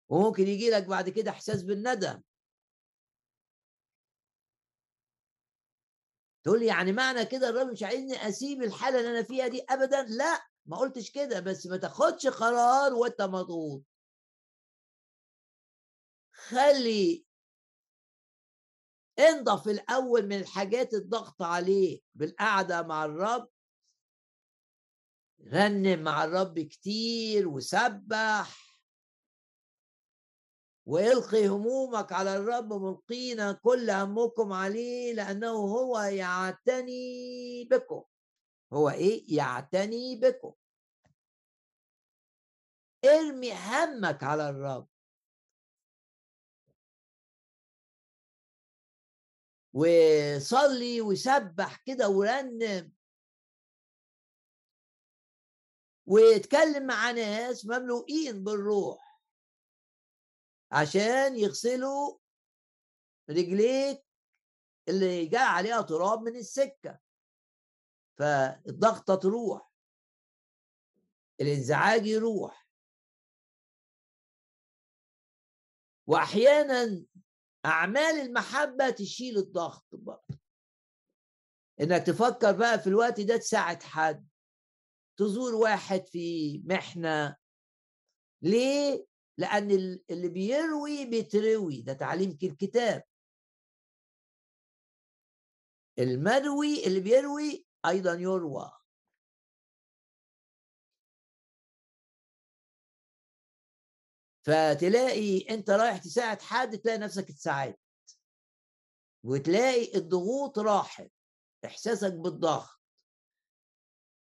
وممكن يجي لك بعد كده إحساس بالندم. تقول لي يعني معنى كده الراجل مش عايزني أسيب الحالة اللي أنا فيها دي ابدا؟ لا ما قلتش كده بس ما تاخدش قرار وأنت مضغوط. خلي انضف الأول من الحاجات الضغط عليك بالقعدة مع الرب. رنم مع الرب كتير وسبح. والقي همومك على الرب ملقينا كل همكم عليه لأنه هو يعتني بكم. هو إيه؟ يعتني بكم. ارمي همك على الرب. وصلي وسبح كده ورنم. ويتكلم مع ناس مملوئين بالروح. عشان يغسلوا رجليك اللي جاء عليها تراب من السكة. فالضغطة تروح. الانزعاج يروح. واحيانا أعمال المحبة تشيل الضغط برضه. إنك تفكر بقى في الوقت ده تساعد حد. تزور واحد في محنة. ليه؟ لأن اللي بيروي بيتروي ده تعليم الكتاب. المروي اللي بيروي أيضا يروى. فتلاقي أنت رايح تساعد حد تلاقي نفسك اتساعدت. وتلاقي الضغوط راحت. إحساسك بالضغط.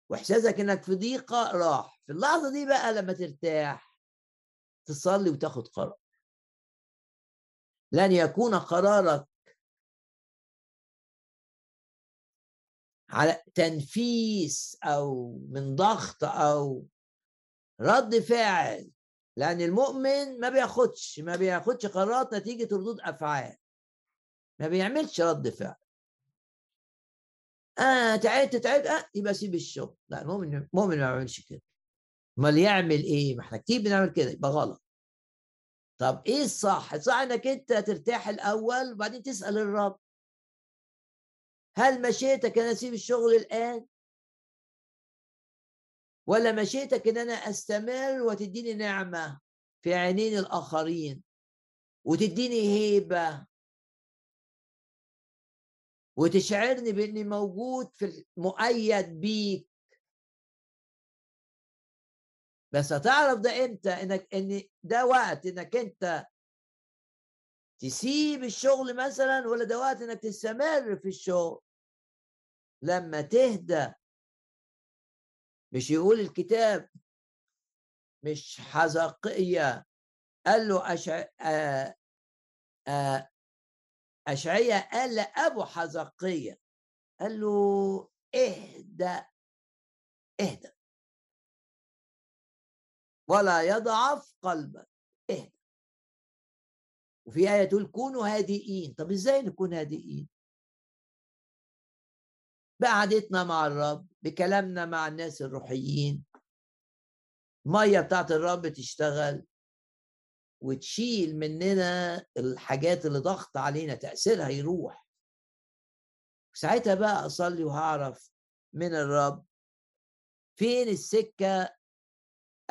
وإحساسك إنك في ضيقة راح. في اللحظة دي بقى لما ترتاح تصلي وتاخد قرار. لن يكون قرارك على تنفيس أو من ضغط أو رد فعل لأن المؤمن ما بياخدش ما بياخدش قرارات نتيجة ردود أفعال. ما بيعملش رد فعل. آه تعبت تعبت آه يبقى سيب الشغل. لا المؤمن المؤمن ما بيعملش كده. أمال يعمل إيه؟ ما إحنا كتير بنعمل كده يبقى غلط. طب إيه الصح؟ الصح إنك أنت ترتاح الأول وبعدين تسأل الرب. هل مشيتك أنا اسيب الشغل الآن؟ ولا مشيتك إن أنا أستمر وتديني نعمة في عينين الآخرين وتديني هيبة وتشعرني بإني موجود في مؤيد بيك بس هتعرف ده إمتى؟ إنك إن ده وقت إنك أنت تسيب الشغل مثلا ولا ده وقت إنك تستمر في الشغل؟ لما تهدى مش يقول الكتاب مش حزقية. قال له أشع... آ... آ... أشعية قال لأبو حزقية. قال له اهدى اهدى ولا يضعف قلبك. اهدى. وفي آية تقول كونوا هادئين. طب إزاي نكون هادئين؟ بقعدتنا مع الرب بكلامنا مع الناس الروحيين. المية بتاعت الرب تشتغل وتشيل مننا الحاجات اللي ضغط علينا تأثيرها يروح. ساعتها بقى أصلي وهعرف من الرب فين السكة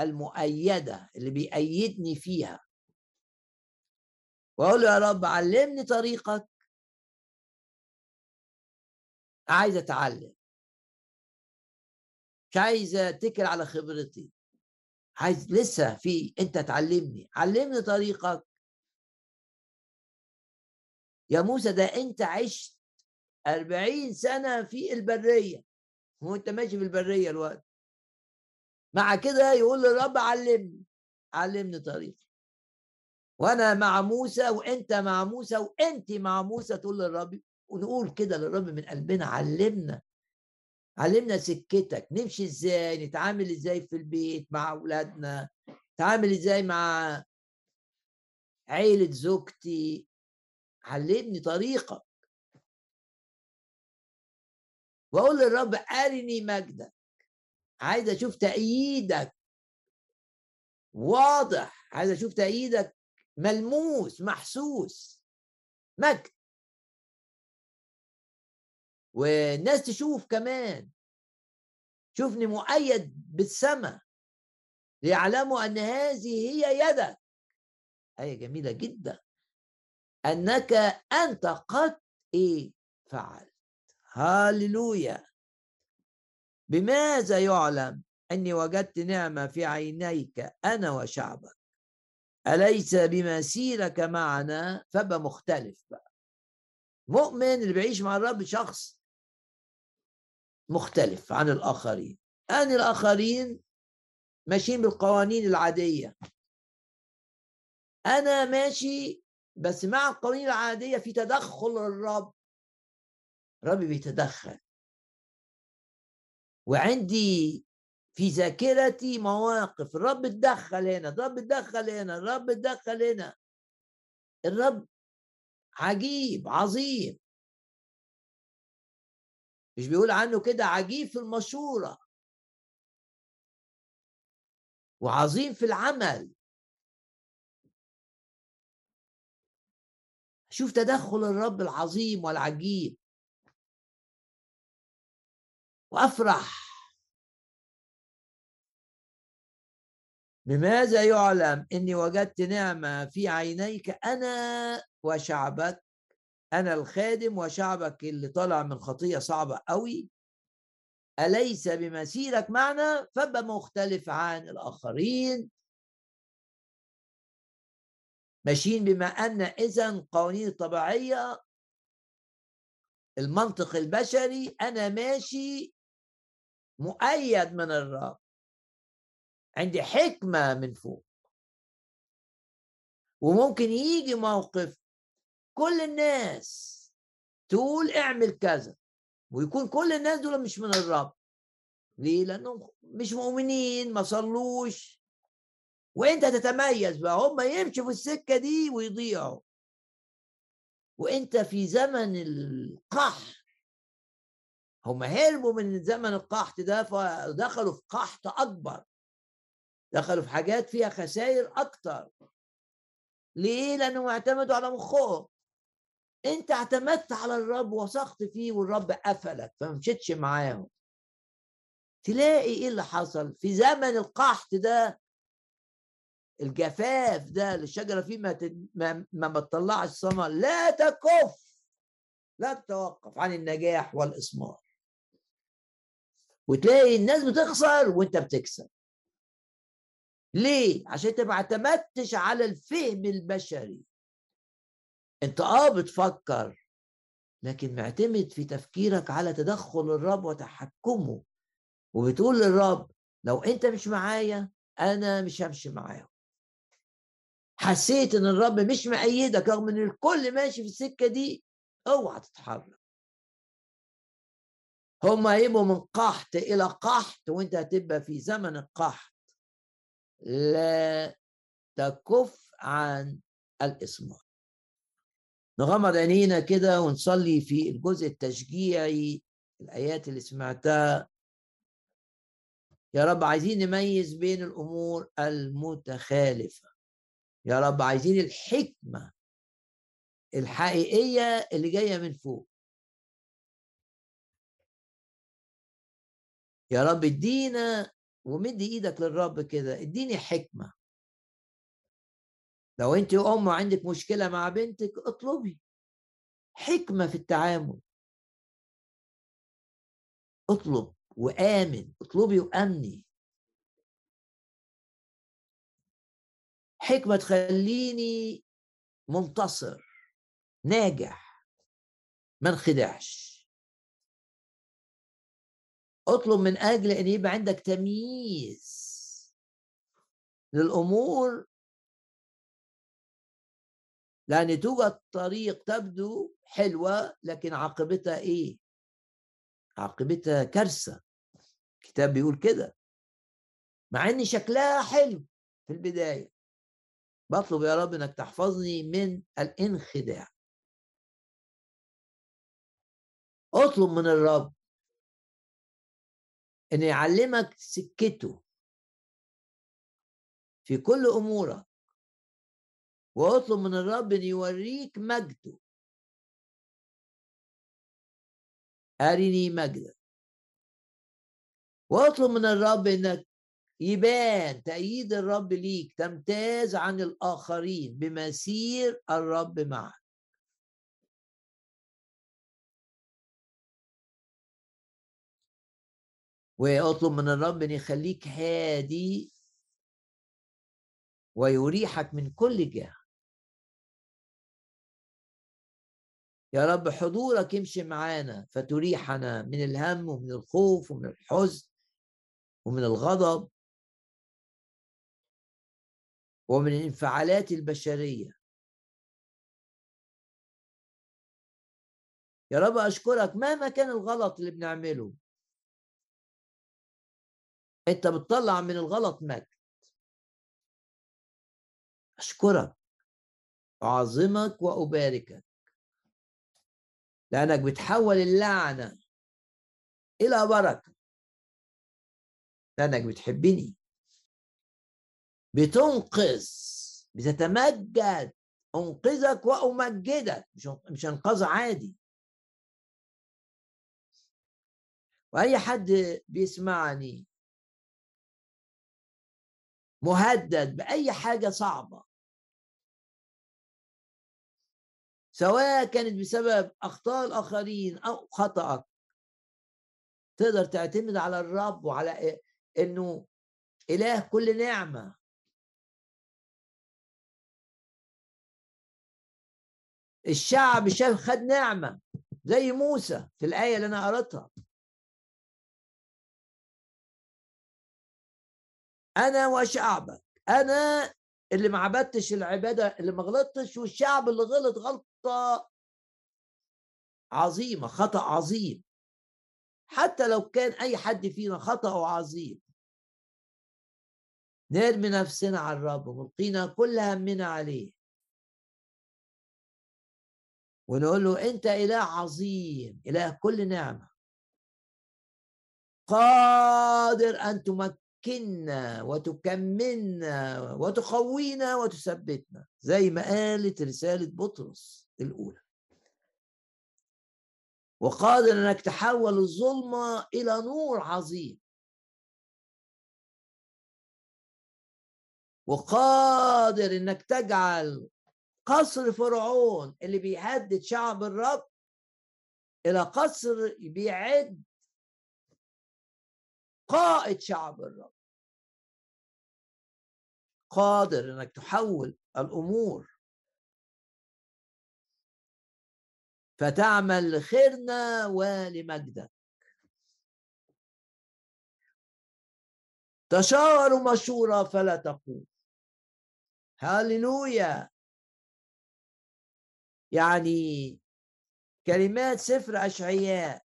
المؤيدة اللي بيأيدني فيها. وأقول له يا رب علمني طريقك. عايز أتعلم. مش عايز أتكل على خبرتي. عايز لسه في أنت تعلمني. علمني طريقك. يا موسى ده أنت عشت أربعين سنة في البرية. وانت ماشي في البرية الوقت مع كده يقول للرب علمني علمني طريقي وأنا مع موسى وأنت مع موسى وأنت مع موسى تقول للرب ونقول كده للرب من قلبنا علمنا علمنا سكتك نمشي إزاي نتعامل إزاي في البيت مع أولادنا نتعامل إزاي مع عيلة زوجتي. علمني طريقك. وأقول للرب أرني مجدك. عايز أشوف تأييدك. واضح. عايز أشوف تأييدك. ملموس محسوس. مجد. والناس تشوف كمان. شوفني مؤيد بالسماء ليعلموا أن هذه هي يدك. آية جميلة جدا. أنك أنت قد إيه؟ فعلت. هاللويا. بماذا يعلم أني وجدت نعمة في عينيك أنا وشعبك؟ أليس بمسيرك معنا؟ فبقى مختلف بقى. مؤمن اللي بيعيش مع الرب شخص مختلف عن الآخرين. أن الآخرين ماشيين بالقوانين العادية. أنا ماشي بس مع القوانين العادية في تدخل الرب. الرب بيتدخل. وعندي في ذاكرتي مواقف الرب اتدخل هنا الرب اتدخل هنا الرب اتدخل هنا. الرب عجيب عظيم. مش بيقول عنه كده عجيب في المشورة. وعظيم في العمل. شوف تدخل الرب العظيم والعجيب. وأفرح. بماذا يعلم إني وجدت نعمة في عينيك أنا وشعبك؟ أنا الخادم وشعبك اللي طالع من خطية صعبة قوي. أليس بمسيرك معنا؟ فبقى مختلف عن الآخرين. ماشيين بما أن إذا قوانين الطبيعية المنطق البشري أنا ماشي مؤيد من الرب. عندي حكمة من فوق. وممكن يجي موقف كل الناس تقول اعمل كذا ويكون كل الناس دول مش من الرب. ليه؟ لأنهم مش مؤمنين ما صلوش. وأنت تتميز بقى هم يمشوا في السكة دي ويضيعوا. وأنت في زمن القحط. هم هربوا من زمن القحط ده فدخلوا في قحط أكبر. دخلوا في حاجات فيها خسائر أكتر. ليه؟ لأنهم اعتمدوا على مخهم. أنت اعتمدت على الرب وثقت فيه والرب قفلك فما مشيتش معاهم. تلاقي إيه اللي حصل؟ في زمن القحط ده الجفاف ده الشجرة فيه ما ما, ما بتطلعش لا تكف. لا تتوقف عن النجاح والإثمار. وتلاقي الناس بتخسر وانت بتكسب. ليه؟ عشان انت ما اعتمدتش على الفهم البشري. انت آه بتفكر لكن معتمد في تفكيرك على تدخل الرب وتحكمه. وبتقول للرب لو انت مش معايا أنا مش همشي معاهم. حسيت إن الرب مش مأيدك رغم إن الكل ماشي في السكة دي اوعى تتحرك. هم هيبقوا من قحط إلى قحط وأنت هتبقى في زمن القحط. لا تكف عن الاسمار نغمض عينينا كده ونصلي في الجزء التشجيعي الآيات اللي سمعتها. يا رب عايزين نميز بين الأمور المتخالفة. يا رب عايزين الحكمة الحقيقية اللي جاية من فوق. يا رب ادينا ومد إيدك للرب كده اديني حكمة. لو انت أم عندك مشكلة مع بنتك اطلبي حكمة في التعامل. اطلب وآمن اطلبي وأمني. حكمة تخليني منتصر ناجح ما انخدعش. اطلب من أجل أن يبقى عندك تمييز للأمور. لأن توجد طريق تبدو حلوة لكن عاقبتها إيه؟ عاقبتها كارثة. الكتاب بيقول كده. مع إن شكلها حلو في البداية. بطلب يا رب إنك تحفظني من الانخداع. اطلب من الرب إن يعلمك سكته في كل أمورك. واطلب من الرب إن يوريك مجده. أرني مجدك واطلب من الرب إنك يبان تأييد الرب ليك تمتاز عن الآخرين بمسير الرب معك. واطلب من الرب إن يخليك هادي ويريحك من كل جهة. يا رب حضورك يمشي معانا فتريحنا من الهم ومن الخوف ومن الحزن ومن الغضب ومن الانفعالات البشرية. يا رب أشكرك مهما كان الغلط اللي بنعمله. أنت بتطلع من الغلط مجد. أشكرك. أعظمك وأباركك. لأنك بتحول اللعنة إلى بركة. لأنك بتحبني. بتنقذ. بتتمجد. أنقذك وأمجدك. مش مش إنقاذ عادي. وأي حد بيسمعني مهدد بأي حاجة صعبة. سواء كانت بسبب أخطاء الآخرين أو خطأك. تقدر تعتمد على الرب وعلى إنه إله كل نعمة. الشعب شاف خد نعمة زي موسى في الآية اللي أنا قرأتها. أنا وشعبك. أنا اللي ما عبدتش العبادة اللي ما غلطتش والشعب اللي غلط غلطة عظيمة خطأ عظيم. حتى لو كان أي حد فينا خطأه عظيم نرمي نفسنا على الرب وملقينا كل همنا عليه. ونقول له أنت إله عظيم إله كل نعمة. قادر أن تمكننا وتكملنا وتقوينا وتثبتنا زي ما قالت رسالة بطرس الأولى. وقادر إنك تحول الظلمة إلى نور عظيم. وقادر إنك تجعل قصر فرعون اللي بيهدد شعب الرب إلى قصر بيعد قائد شعب الرب. قادر إنك تحول الأمور. فتعمل لخيرنا ولمجدك. تشاوروا مشورة فلا تقوم. هاليلويا يعني كلمات سفر أشعياء.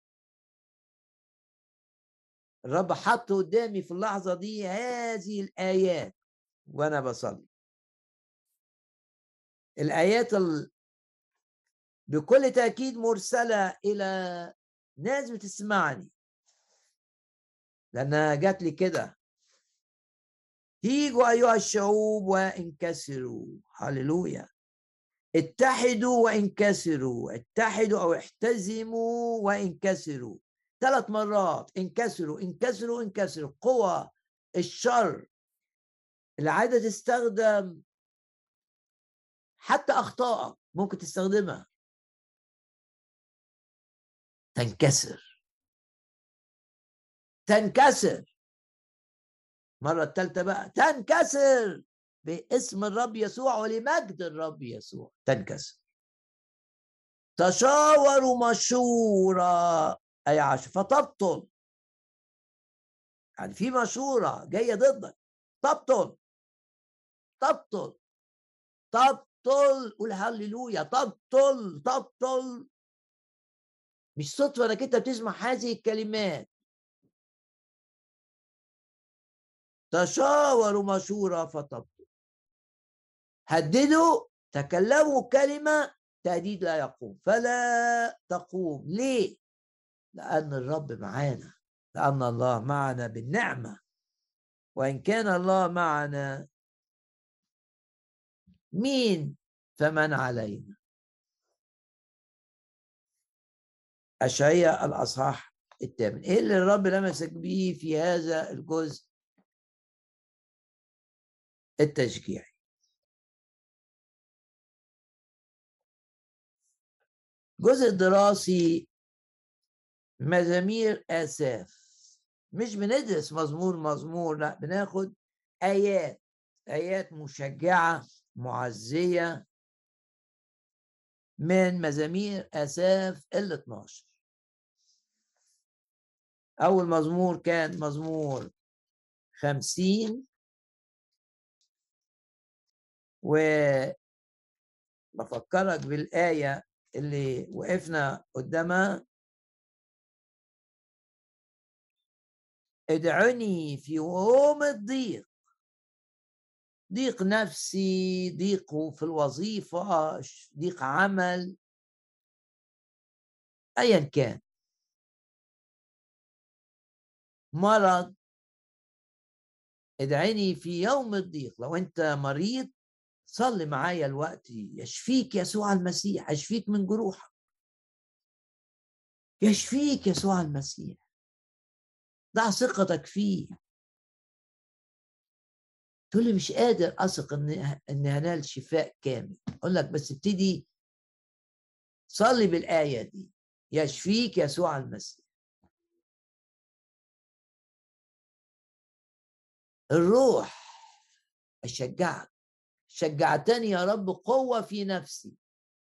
الرب حط قدامي في اللحظة دي هذه الآيات وأنا بصلي. الآيات بكل تأكيد مرسلة إلى ناس بتسمعني. لأنها جات لي كده. تيجوا أيها الشعوب وانكسروا. هللويا. اتحدوا وانكسروا. اتحدوا أو احتزموا وانكسروا. ثلاث مرات انكسروا انكسروا انكسروا. قوى الشر اللي عايزة تستخدم حتى أخطائك ممكن تستخدمها. تنكسر. تنكسر. مرة الثالثة بقى تنكسر باسم الرب يسوع ولمجد الرب يسوع. تنكسر. تشاوروا مشورة. أي عشر فتبطل. يعني في مشورة جاية ضدك. تبطل. تبطل. تبطل. قول هللويا. تبطل. تبطل. مش صدفة إنك أنت بتسمع هذه الكلمات. تشاوروا مشورة فتبطل. هددوا. تكلموا كلمة تهديد لا يقوم. فلا تقوم. ليه؟ لأن الرب معانا لأن الله معنا بالنعمة. وإن كان الله معنا مين فمن علينا؟ أشعية الأصحاح الثامن. إيه اللي الرب لمسك به في هذا الجزء؟ التشجيعي الجزء الدراسي مزامير آساف. مش بندرس مزمور مزمور لأ بناخد آيات آيات مشجعة معزية من مزامير آساف ال 12 أول مزمور كان مزمور خمسين. و بفكرك بالآية اللي وقفنا قدامها ادعني في يوم الضيق. ضيق نفسي ضيق في الوظيفة ضيق عمل. أيا كان. مرض. ادعيني في يوم الضيق. لو أنت مريض صلي معايا الوقت. يشفيك يسوع المسيح. يشفيك من جروحك. يشفيك يسوع المسيح. ضع ثقتك فيه. تقول لي مش قادر أثق إن إن هنال شفاء كامل. أقول لك بس ابتدي صلي بالآية دي. يشفيك يسوع المسيح. الروح أشجعك. شجعتني يا رب قوة في نفسي.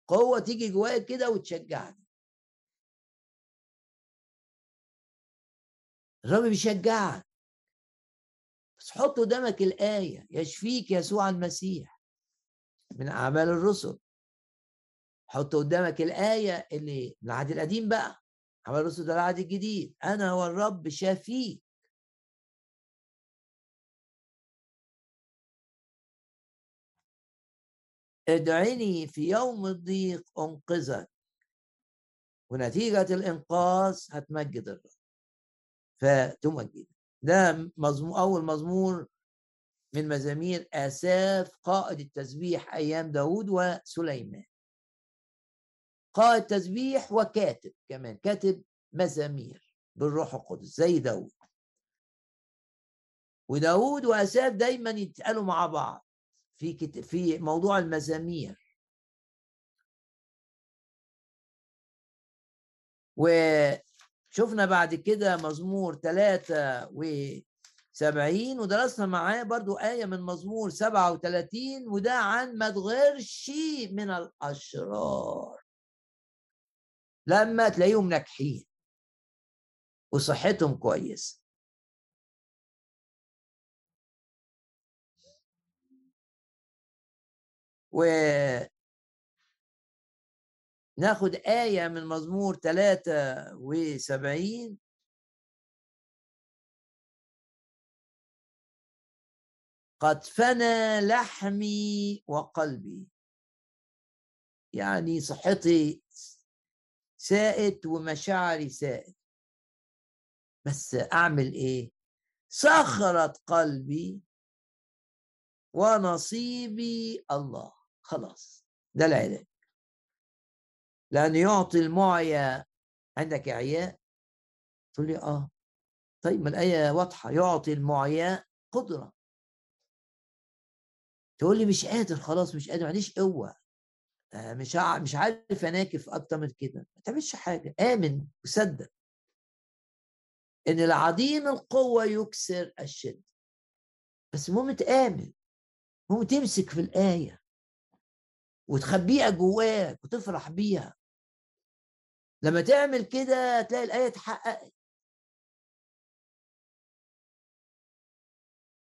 قوة تيجي جوايا كده وتشجعني. الرب بيشجعك. بس حط قدامك الآية يشفيك يسوع المسيح من أعمال الرسل. حط قدامك الآية اللي من العهد القديم بقى أعمال الرسل ده العهد الجديد. أنا هو الرب شافيك ادعيني في يوم الضيق أنقذك. ونتيجة الإنقاذ هتمجد الرب. فتمجد. ده مزمور أول مزمور من مزامير آساف قائد التسبيح أيام داود وسليمان. قائد تسبيح وكاتب كمان كاتب مزامير بالروح القدس زي داود وداود وأساف دايما يتقالوا مع بعض في. في موضوع المزامير. وشفنا بعد كده مزمور 73 ودرسنا معاه برضو آية من مزمور 37 وده عن ما تغيرش من الأشرار. لما تلاقيهم ناجحين وصحتهم كويسة. و ناخد آية من مزمور 73 قد فنى لحمي وقلبي. يعني صحتي سائت ومشاعري سائت بس أعمل إيه؟ صخرت قلبي ونصيبي الله. خلاص ده العلاج. لأن يعطي المعيا عندك إعياء؟ تقول لي آه. طيب ما الآية واضحة يعطي المعياء قدرة. تقول لي مش قادر خلاص مش قادر معليش قوة. آه، مش مش عارف اناكف أكتر من كده. ما تعملش حاجة آمن وصدق. إن العظيم القوة يكسر الشد بس المهم تآمن. المهم تمسك في الآية وتخبيها جواك وتفرح بيها. لما تعمل كده تلاقي الآية اتحققت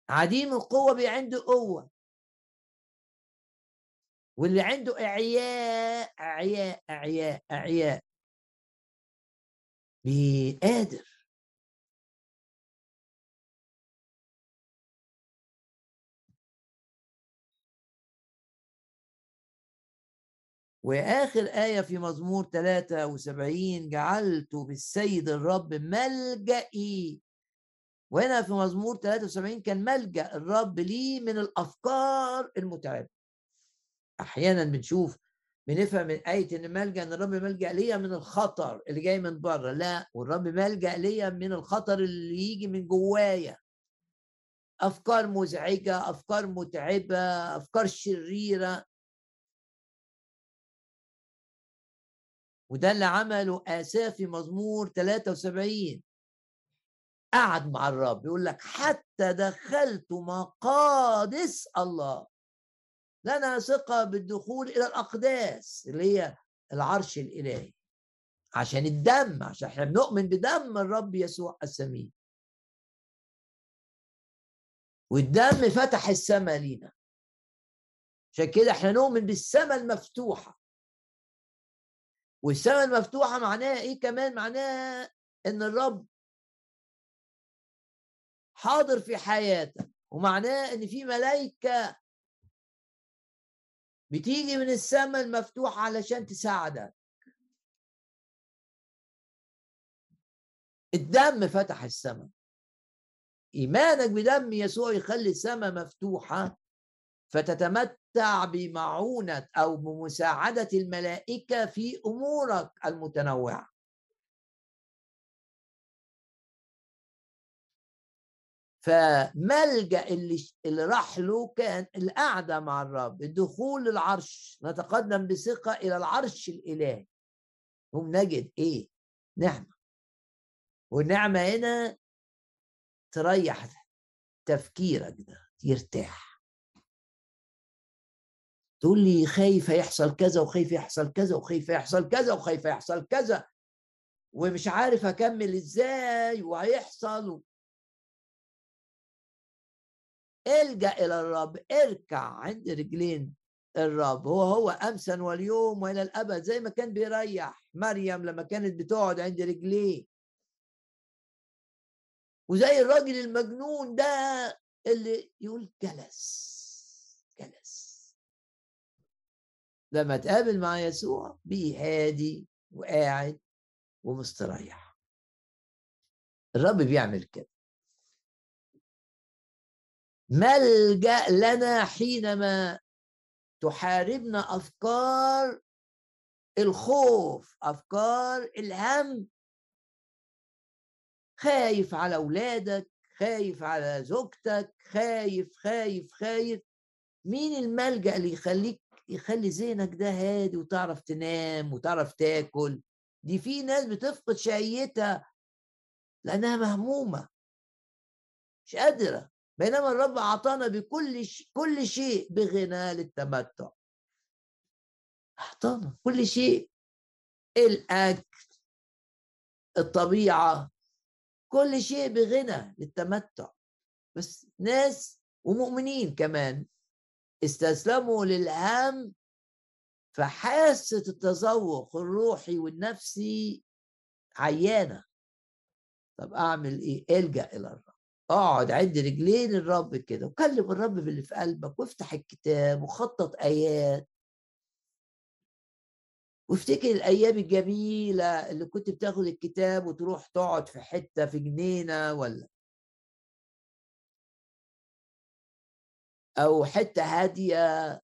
عديم القوة بي عنده قوة. واللي عنده إعياء إعياء إعياء إعياء. قادر. وآخر آية في مزمور 73 جعلت بالسيد الرب ملجئي. وهنا في مزمور 73 كان ملجأ الرب لي من الأفكار المتعبة. أحيانا بنشوف بنفهم من آية إن ملجأ إن الرب ملجأ ليا من الخطر اللي جاي من بره، لا والرب ملجأ ليا من الخطر اللي يجي من جوايا. أفكار مزعجة، أفكار متعبة، أفكار شريرة، وده اللي عمله آساف في مزمور 73 قعد مع الرب يقول لك حتى دخلت مقادس الله. لنا ثقة بالدخول إلى الأقداس اللي هي العرش الإلهي. عشان الدم عشان إحنا بنؤمن بدم الرب يسوع السمين. والدم فتح السماء لينا. عشان كده إحنا نؤمن بالسماء المفتوحة. والسماء المفتوحة معناها إيه كمان؟ معناها إن الرب حاضر في حياتك ومعناه إن في ملائكه بتيجي من السماء المفتوح علشان تساعدك. الدم فتح السماء. إيمانك بدم يسوع يخلي السماء مفتوحة. فتتمتع بمعونة أو بمساعدة الملائكة في أمورك المتنوعة. فملجأ اللي اللي راح له كان القعدة مع الرب الدخول للعرش نتقدم بثقة إلى العرش الإلهي. هم نجد إيه؟ نعمة. والنعمة هنا تريح تفكيرك ده يرتاح. تقول لي خايف يحصل كذا وخايف يحصل كذا وخايف يحصل كذا وخايف يحصل كذا ومش عارف أكمل إزاي وهيحصل. إلجأ إلى الرب إركع عند رجلين الرب هو هو امسا واليوم وإلى الأبد زي ما كان بيريح. مريم لما كانت بتقعد عند رجليه. وزي الراجل المجنون ده اللي يقول جلس. لما تقابل مع يسوع بيه هادي وقاعد ومستريح. الرب بيعمل كده. ملجأ لنا حينما تحاربنا أفكار الخوف أفكار الهم. خايف على أولادك خايف على زوجتك خايف خايف خايف. مين الملجأ اللي يخليك يخلي ذهنك ده هادي وتعرف تنام وتعرف تاكل. دي في ناس بتفقد شهيتها لأنها مهمومة. مش قادرة. بينما الرب أعطانا بكل شيء كل شيء بغنى للتمتع. أعطانا كل شيء. الأكل الطبيعة كل شيء بغنى للتمتع. بس ناس ومؤمنين كمان. استسلموا للهم فحاسة التذوق الروحي والنفسي عيانة. طب أعمل إيه؟ إلجأ إلى الرب. أقعد عد رجلين الرب كده وكلم الرب باللي في قلبك وافتح الكتاب وخطط آيات. وافتكر الأيام الجميلة اللي كنت بتاخد الكتاب وتروح تقعد في حتة في جنينة ولا أو حتة هادية.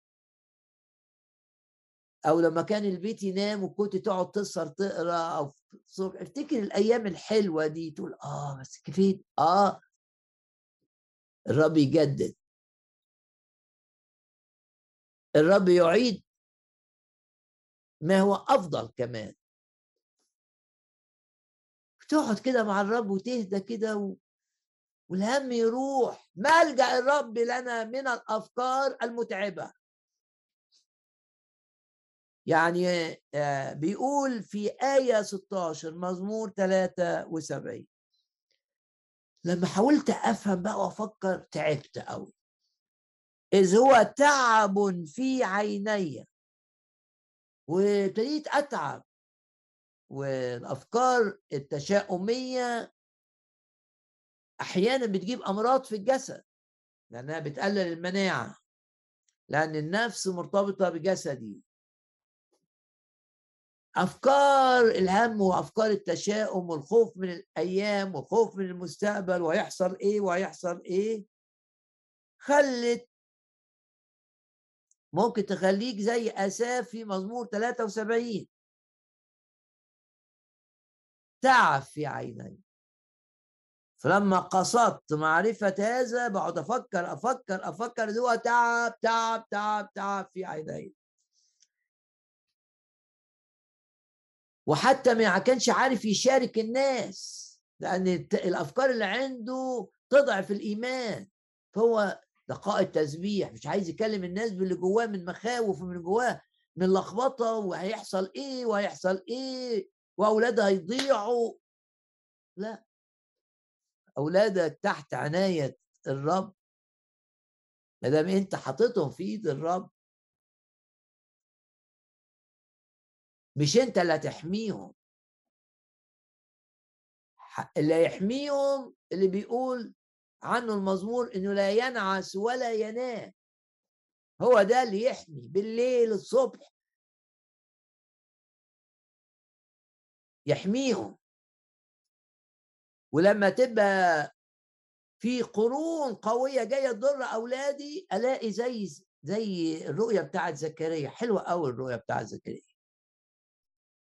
أو لما كان البيت ينام وكنت تقعد تسهر تقرأ أو الصبح افتكر الأيام الحلوة دي تقول آه بس كفيت آه. الرب يجدد. الرب يعيد. ما هو أفضل كمان. تقعد كده مع الرب وتهدى كده و... والهم يروح. ملجا الرب لنا من الأفكار المتعبة. يعني آه، بيقول في آية 16 مزمور 73 لما حاولت أفهم بقى وأفكر تعبت أوي. إذ هو تعب في عيني. وابتديت أتعب. والأفكار التشاؤمية أحيانا بتجيب أمراض في الجسد لأنها بتقلل المناعة لأن النفس مرتبطة بجسدي. أفكار الهم وأفكار التشاؤم والخوف من الأيام والخوف من المستقبل وهيحصل إيه وهيحصل إيه خلت ممكن تخليك زي آساف في مزمور 73 تعب في عيني فلما قصدت معرفة هذا بقعد أفكر أفكر أفكر هو تعب تعب تعب تعب في عيني. وحتى ما كانش عارف يشارك الناس لأن الأفكار اللي عنده تضعف الإيمان. فهو دقائق تسبيح مش عايز يكلم الناس باللي جواه من مخاوف ومن جواه من لخبطة وهيحصل إيه وهيحصل إيه واولادها هيضيعوا. لا. أولادك تحت عناية الرب؟ ما دام أنت حاططهم في إيد الرب. مش أنت اللي هتحميهم. اللي هيحميهم اللي بيقول عنه المزمور إنه لا ينعس ولا ينام. هو ده اللي يحمي بالليل الصبح. يحميهم. ولما تبقى في قرون قوية جاية تضر أولادي ألاقي زي زي الرؤية بتاعت زكريا. حلوة قوي الرؤية بتاعت زكريا.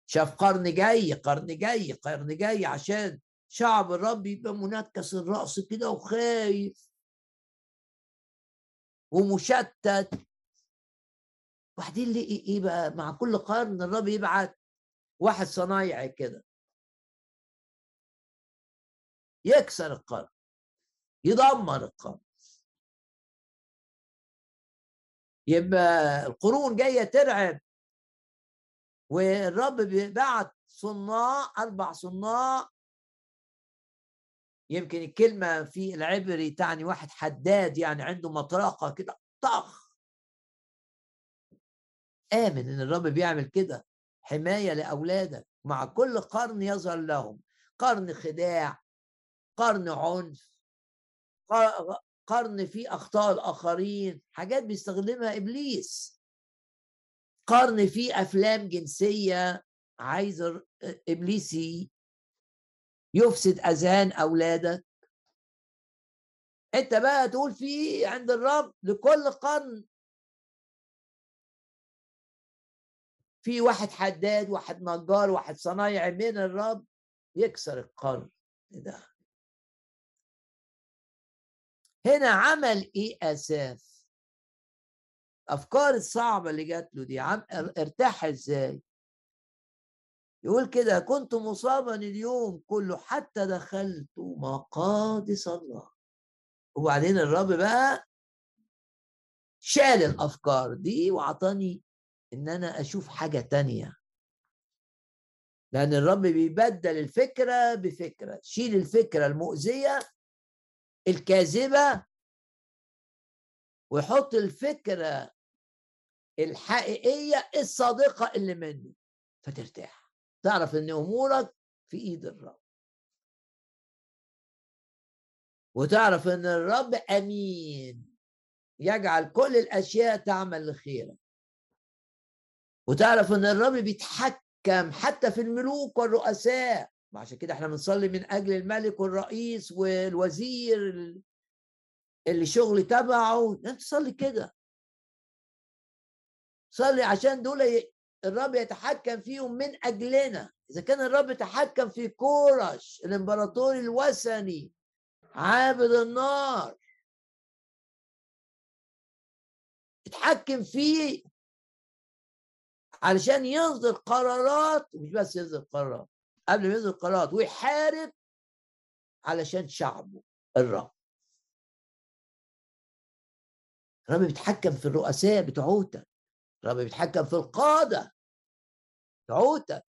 شاف قرن جاي قرن جاي قرن جاي عشان شعب الرب يبقى منكس الرأس كده وخايف. ومشتت. وبعدين ليه إيه بقى؟ مع كل قرن الرب يبعت واحد صنايعي كده. يكسر القرن يدمر القرن يبقى القرون جاية ترعب والرب بعت صناع أربع صناع. يمكن الكلمة في العبري تعني واحد حداد يعني عنده مطرقة كده طخ. آمن إن الرب بيعمل كده حماية لأولادك مع كل قرن يظهر لهم. قرن خداع قرن عنف قرن فيه أخطاء الآخرين حاجات بيستخدمها إبليس. قرن فيه أفلام جنسية عايز إبليسي يفسد أذهان أولادك. أنت بقى تقول في عند الرب لكل قرن في واحد حداد واحد نجار واحد صنايعي من الرب يكسر القرن ده. هنا عمل إيه أساس؟ الافكار الصعبة اللي جات له دي عم ارتاح إزاي؟ يقول كده كنت مصابا اليوم كله حتى دخلت مقادس الله. وبعدين الرب بقى شال الأفكار دي واعطاني إن أنا أشوف حاجة تانية. لأن الرب بيبدل الفكرة بفكرة شيل الفكرة المؤذية الكاذبة ويحط الفكرة الحقيقية الصادقة اللي منه فترتاح. تعرف إن أمورك في إيد الرب. وتعرف إن الرب أمين يجعل كل الأشياء تعمل لخيرك. وتعرف إن الرب بيتحكم حتى في الملوك والرؤساء. وعشان كده إحنا بنصلي من أجل الملك والرئيس والوزير اللي شغل تبعه. أنت تصلي كده. صلي عشان دول الرب يتحكم فيهم من أجلنا. إذا كان الرب يتحكم في كورش الإمبراطور الوثني عابد النار اتحكم فيه علشان يصدر قرارات. ومش بس يصدر قرارات. قبل ما يصدر قرارات ويحارب علشان شعبه الرب الرب بيتحكم في الرؤساء بتوعوتك. الرب بيتحكم في القادة بتوعوتك.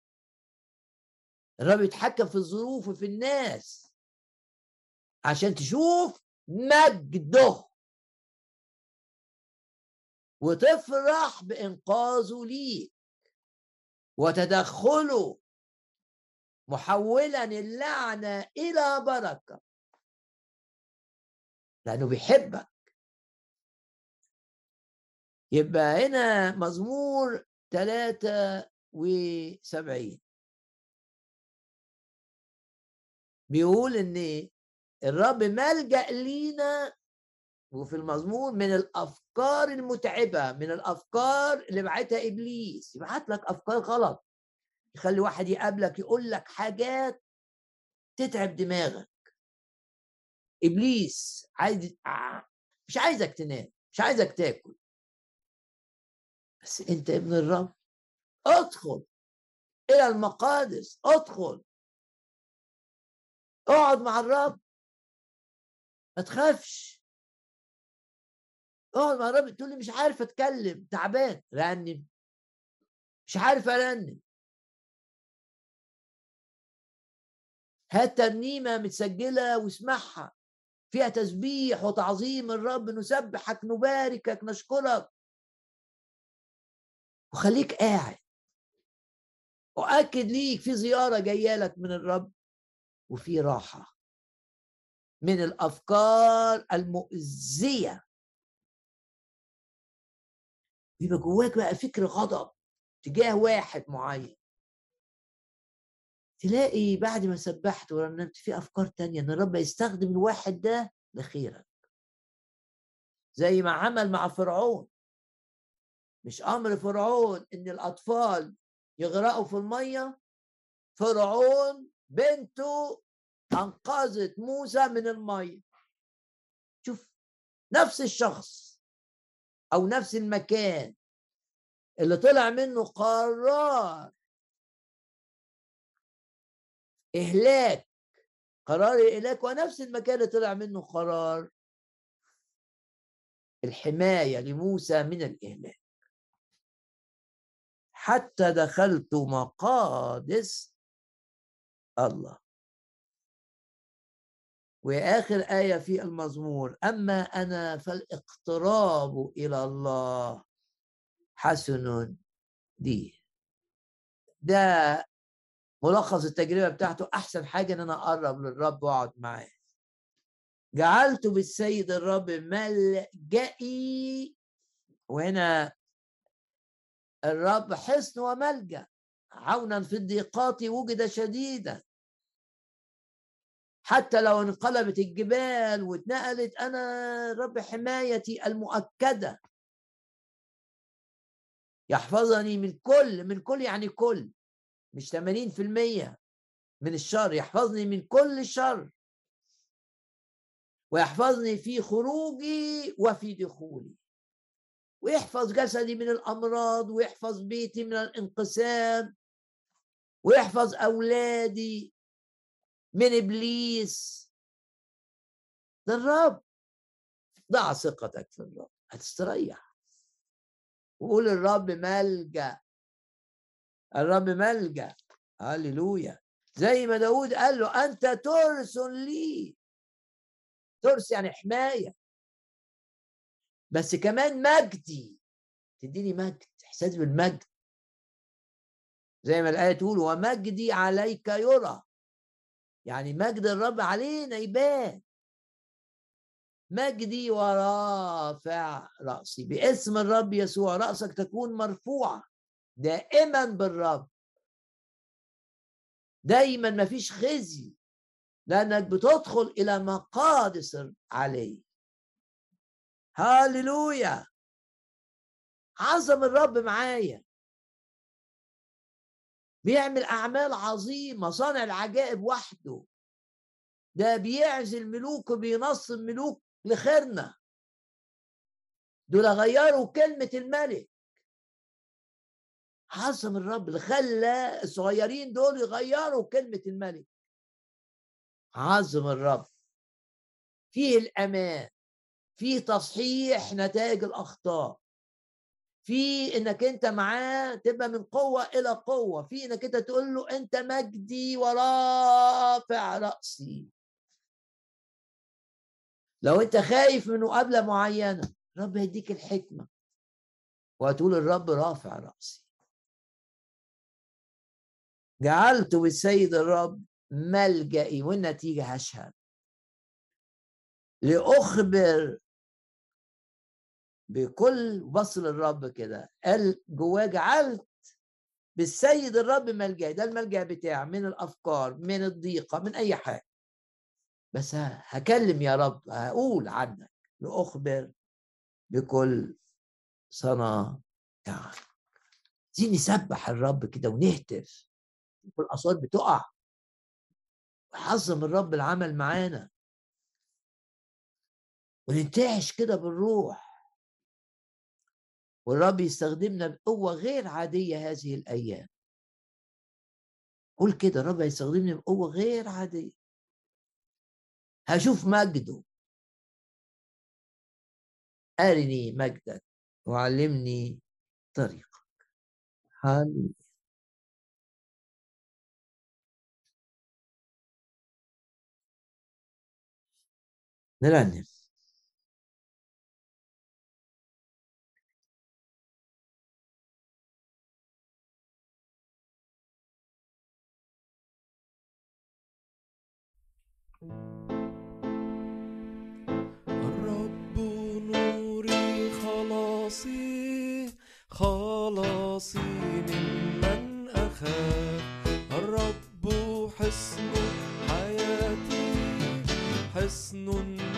الرب بيتحكم في الظروف وفي الناس عشان تشوف مجده. وتفرح بإنقاذه ليك وتدخله محولا اللعنة إلى بركة. لأنه بيحبك. يبقى هنا مزمور 73 بيقول إن الرب ملجأ لينا وفي المزمور من الأفكار المتعبة من الأفكار اللي بعتها إبليس. يبعت لك أفكار غلط. يخلي واحد يقابلك يقول لك حاجات تتعب دماغك. إبليس عايز مش عايزك تنام مش عايزك تاكل. بس أنت ابن الرب أدخل إلى المقادس أدخل. أقعد مع الرب. ما تخافش. أقعد مع الرب تقول لي مش عارف أتكلم تعبان رنم مش عارف ارنم هات ترنيمه متسجلة واسمعها. فيها تسبيح وتعظيم الرب نسبحك نباركك نشكرك. وخليك قاعد. واكد ليك في زيارة جاية لك من الرب وفي راحة. من الأفكار المؤذية. يبقى جواك بقى فكر غضب تجاه واحد معين. تلاقي بعد ما سبحت ورنمت في أفكار تانية إن الرب يستخدم الواحد ده لخيرك. زي ما عمل مع فرعون. مش أمر فرعون إن الأطفال يغرقوا في المية. فرعون بنته أنقذت موسى من المية. شوف نفس الشخص أو نفس المكان اللي طلع منه قرار إهلاك قرار الإهلاك ونفس المكان اللي طلع منه قرار الحماية لموسى من الإهلاك. حتى دخلت مقادس الله. وآخر آية في المزمور أما أنا فالاقتراب إلى الله حسن لي ده ملخص التجربة بتاعته أحسن حاجة إن أنا أقرب للرب وأقعد معاه. جعلت بالسيد الرب ملجئي. وهنا الرب حصن وملجأ. عونا في الضيقات وجد شديدا. حتى لو انقلبت الجبال واتنقلت أنا رب حمايتي المؤكدة. يحفظني من كل من كل يعني كل. مش 80% من الشر يحفظني من كل شر ويحفظني في خروجي وفي دخولي. ويحفظ جسدي من الأمراض ويحفظ بيتي من الانقسام. ويحفظ أولادي من إبليس. ده الرب. ضع ثقتك في الرب هتستريح. وقول الرب ملجأ. الرب ملجأ. هللويا. زي ما داود قال له أنت ترس لي. ترس يعني حماية. بس كمان مجدي. تديني مجد إحساس بالمجد. زي ما الآية تقول ومجدي عليك يرى. يعني مجد الرب علينا يبان. مجدي ورافع رأسي. باسم الرب يسوع رأسك تكون مرفوعة. دائما بالرب. دايما ما فيش خزي لأنك بتدخل إلى مقادس عليه. هاليلويا! عظم الرب معايا. بيعمل أعمال عظيمة صانع العجائب وحده. ده بيعزل ملوك وبينصب ملوك لخيرنا. دول غيروا كلمة الملك. عظم الرب اللي خلى الصغيرين دول يغيروا كلمة الملك. عظم الرب. فيه الأمان فيه تصحيح نتائج الأخطاء. في إنك أنت معاه تبقى من قوة إلى قوة. في إنك أنت تقول له أنت مجدي ورافع رأسي. لو أنت خايف من مقابله معينة رب هيديك الحكمة. وهتقول الرب رافع رأسي. جعلت بالسيد الرب ملجئي والنتيجة هشهد. لأخبر بكل بصر الرب كده قال جواه جعلت بالسيد الرب ملجئي. ده الملجأ بتاعي من الأفكار من الضيقة من أي حاجة. بس هكلم يا رب هقول عنك لأخبر بكل يعني عايزين نسبح الرب كده ونهتف. والأصوات بتقع. وحظم الرب العمل معانا. وننتعش كده بالروح. والرب يستخدمنا بقوة غير عادية هذه الأيام. قول كده الرب هيستخدمني بقوة غير عادية. هشوف مجده. أرني مجدك وعلمني طريقك. Nel الرب نوري خلاصي خلاصي ممن أخاف. الرب حصن حياتي حصن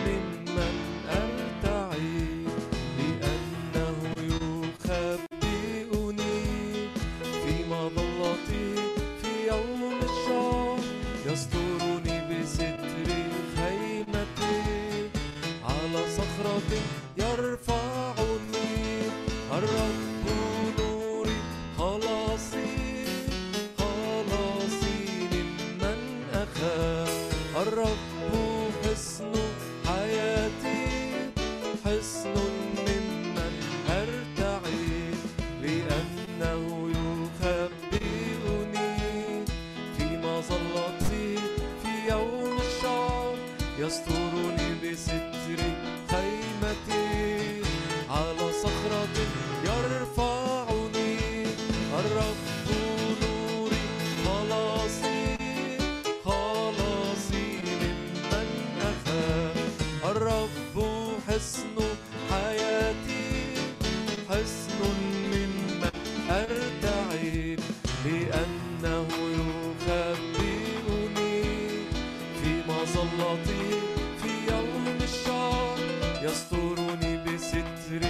يسترني بستر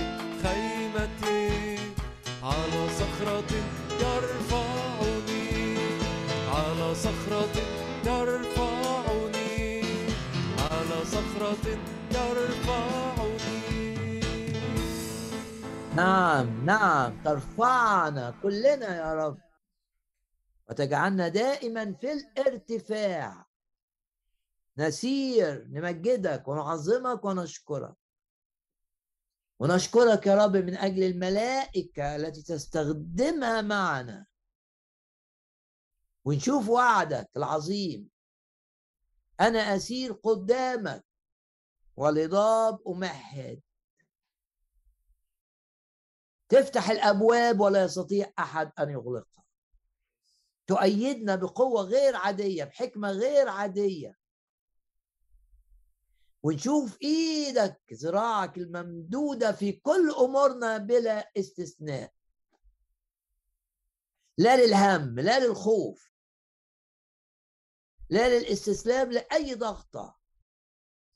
خيمتي على صخرة يرفعني. على صخرة يرفعني. على صخرة يرفعني. نعم نعم ترفعنا كلنا يا رب. وتجعلنا دائما في الارتفاع. نسير نمجدك ونعظمك ونشكرك. ونشكرك يا رب من أجل الملائكة التي تستخدمها معنا. ونشوف وعدك العظيم. أنا أسير قدامك والهضاب أمهد. تفتح الأبواب ولا يستطيع أحد أن يغلقها. تؤيدنا بقوة غير عادية بحكمة غير عادية. ونشوف إيدك ذراعك الممدودة في كل أمورنا بلا استثناء. لا للهم لا للخوف. لا للاستسلام لأي ضغطة.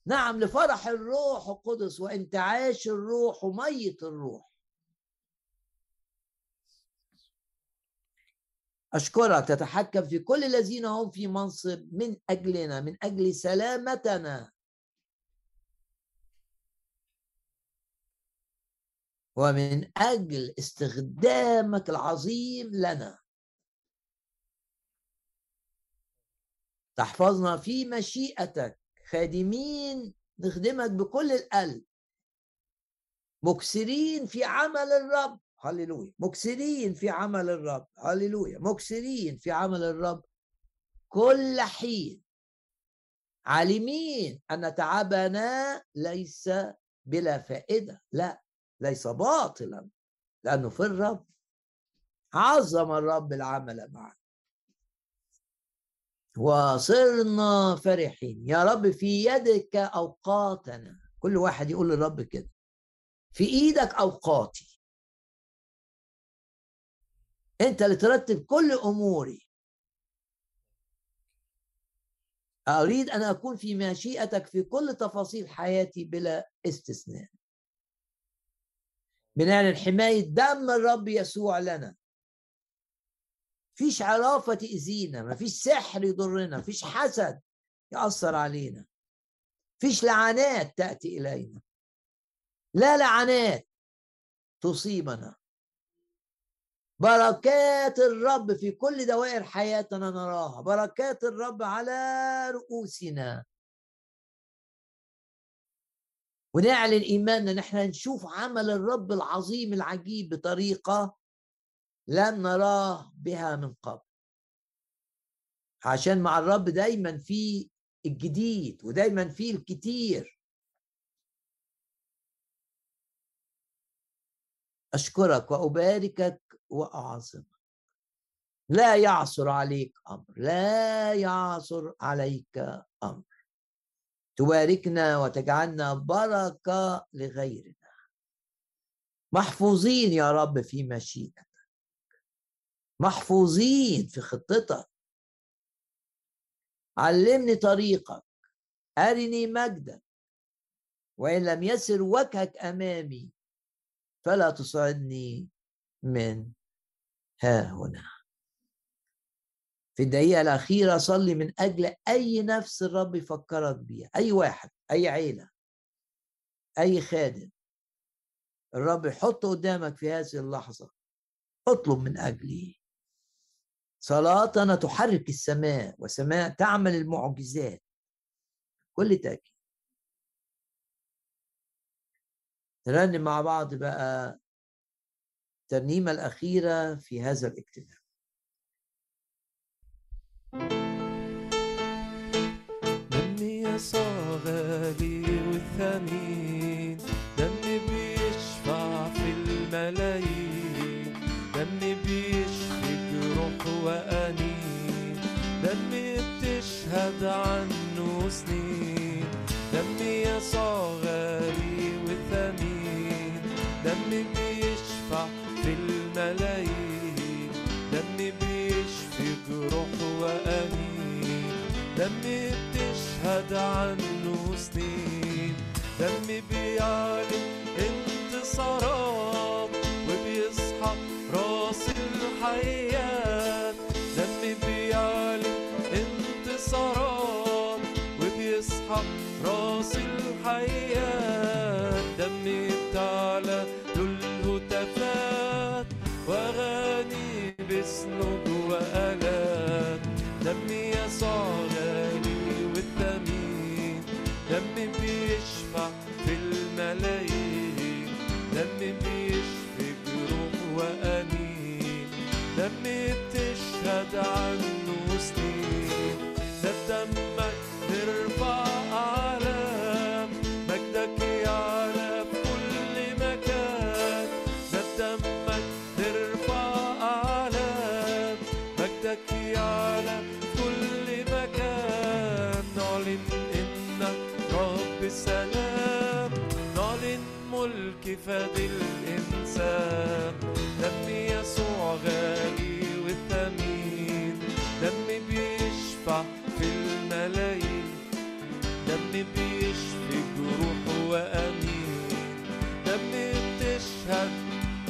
نعم لفرح الروح القدس وانتعاش الروح وميه الروح. أشكرك تتحكم في كل الذين هم في منصب من أجلنا من أجل سلامتنا. ومن أجل استخدامك العظيم لنا. تحفظنا في مشيئتك. خادمين نخدمك بكل القلب. مكسرين في عمل الرب. هللويا. مكسرين في عمل الرب. هللويا. مكسرين في عمل الرب كل حين. عالمين أن تعبنا ليس بلا فائدة. لا. ليس باطلا لأنه في الرب عظم الرب العمل معنا وصرنا فرحين. يا رب في يدك أوقاتنا. كل واحد يقول للرب كده. في إيدك أوقاتي. أنت اللي ترتب كل أموري. أريد أن أكون في مشيئتك في كل تفاصيل حياتي بلا استثناء. بنعلن حمايه دم الرب يسوع لنا. فيش عرافة تأذينا مفيش سحر يضرنا مفيش حسد يأثر علينا. فيش لعنات تأتي إلينا. لا لعنات تصيبنا. بركات الرب في كل دوائر حياتنا نراها. بركات الرب على رؤوسنا. ونعلن إيماننا نحن نشوف عمل الرب العظيم العجيب بطريقة لم نراه بها من قبل. عشان مع الرب دايما في الجديد ودايما في الكتير. أشكرك وأباركك وأعظمك. لا يعثر عليك أمر لا يعثر عليك أمر. تباركنا وتجعلنا بركة لغيرنا. محفوظين يا رب في مشيئتك. محفوظين في خطتك. علمني طريقك. أرني مجدك. وإن لم يسر وجهك أمامي فلا تصعدني من ها هنا. في الدقيقة الأخيرة صلي من أجل أي نفس الرب يفكرك بيها. أي واحد أي عيلة أي خادم. الرب يحطه قدامك في هذه اللحظة. اطلب من أجلي صلاتنا تحرك السماء والسماء تعمل المعجزات. كل تأكيد. نرنم مع بعض بقى الترنيمة الأخيرة في هذا الاجتماع. دمي يسوع غالي والثمين دمي بيشفع في الملايين بيشفي جروح وأنين بتشهد عنه سنين. يسوع غالي والثمين دمي بيشفع في الملايين. جروح وأنين دمي بتشهد عنه سنين. دمي بيعلن انتصارات وبيصحى راس الحياة. دمي بيعلن انتصارات وبيصحى راس الحياة. دمي بتعلى له الهتافات وأغاني بسنود وآلات دمي يسوع غالي والثمين دمي بيشفع في الملايين. دمي بيشفي جروح وأنين دمي بتشهد عنه سنين. ده بدمك نرفع فادي الإنسان دمي يسوع غالي والثمين دمي بيشفع في الملايين. دمي بيشفي جروح وأنين دمي بتشهد.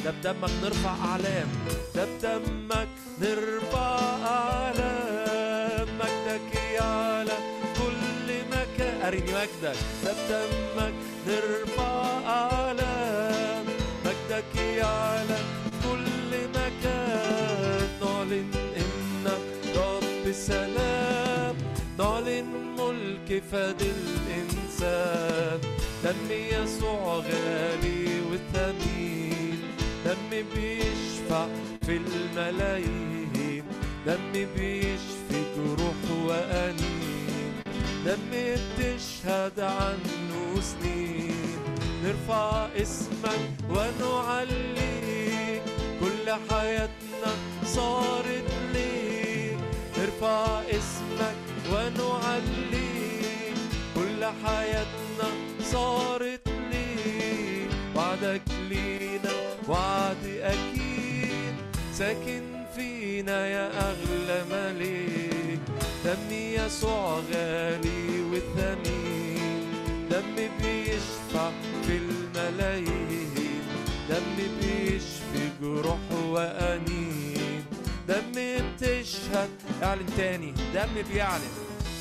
ده بدمك نرفع أعلام. ده بدمك نرفع أعلام. مجدك يعلى كل مكان. أرني مجدك. ده بدمك نرفع أعلام مجدك يعلى كل مكان. نعلن إنك رب سلام نعلن ملك فادي الإنسان. دم يسوع غالي والثمين دم بيشفع في الملايين. دم بيشفي جروح وأنين. دم بتشهد عنه سنين. نرفع اسمك ونعليك كل حياتنا صارت ليك نرفع اسمك ونعليك كل حياتنا صارت ليك وعدك لينا وعد أكيد. ساكن فينا يا أغلى مليك. دمي يسوع غالي والثمين دم بيشفع في الملايين دم بيشفي جروح وأنين دم بتشهد اعلن تاني دم بيعلن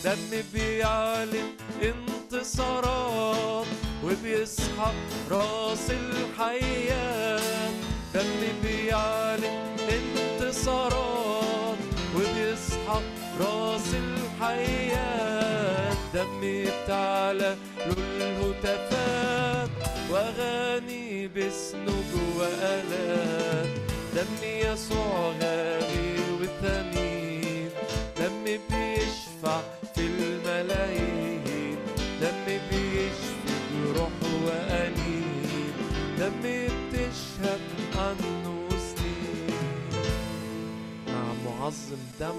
دم بيعلن انتصارات وبيسحق راس الحياة دم بيعلن انتصارات وبيسحق راس الحياة دم بتعلى له الهتافات وأغاني بسنوج وآلات دم يسوع غالي والثمين دم بيشفع في الملايين دم بيشفي جروح وأنين دم بتشهد عنه سنين مع معظم دم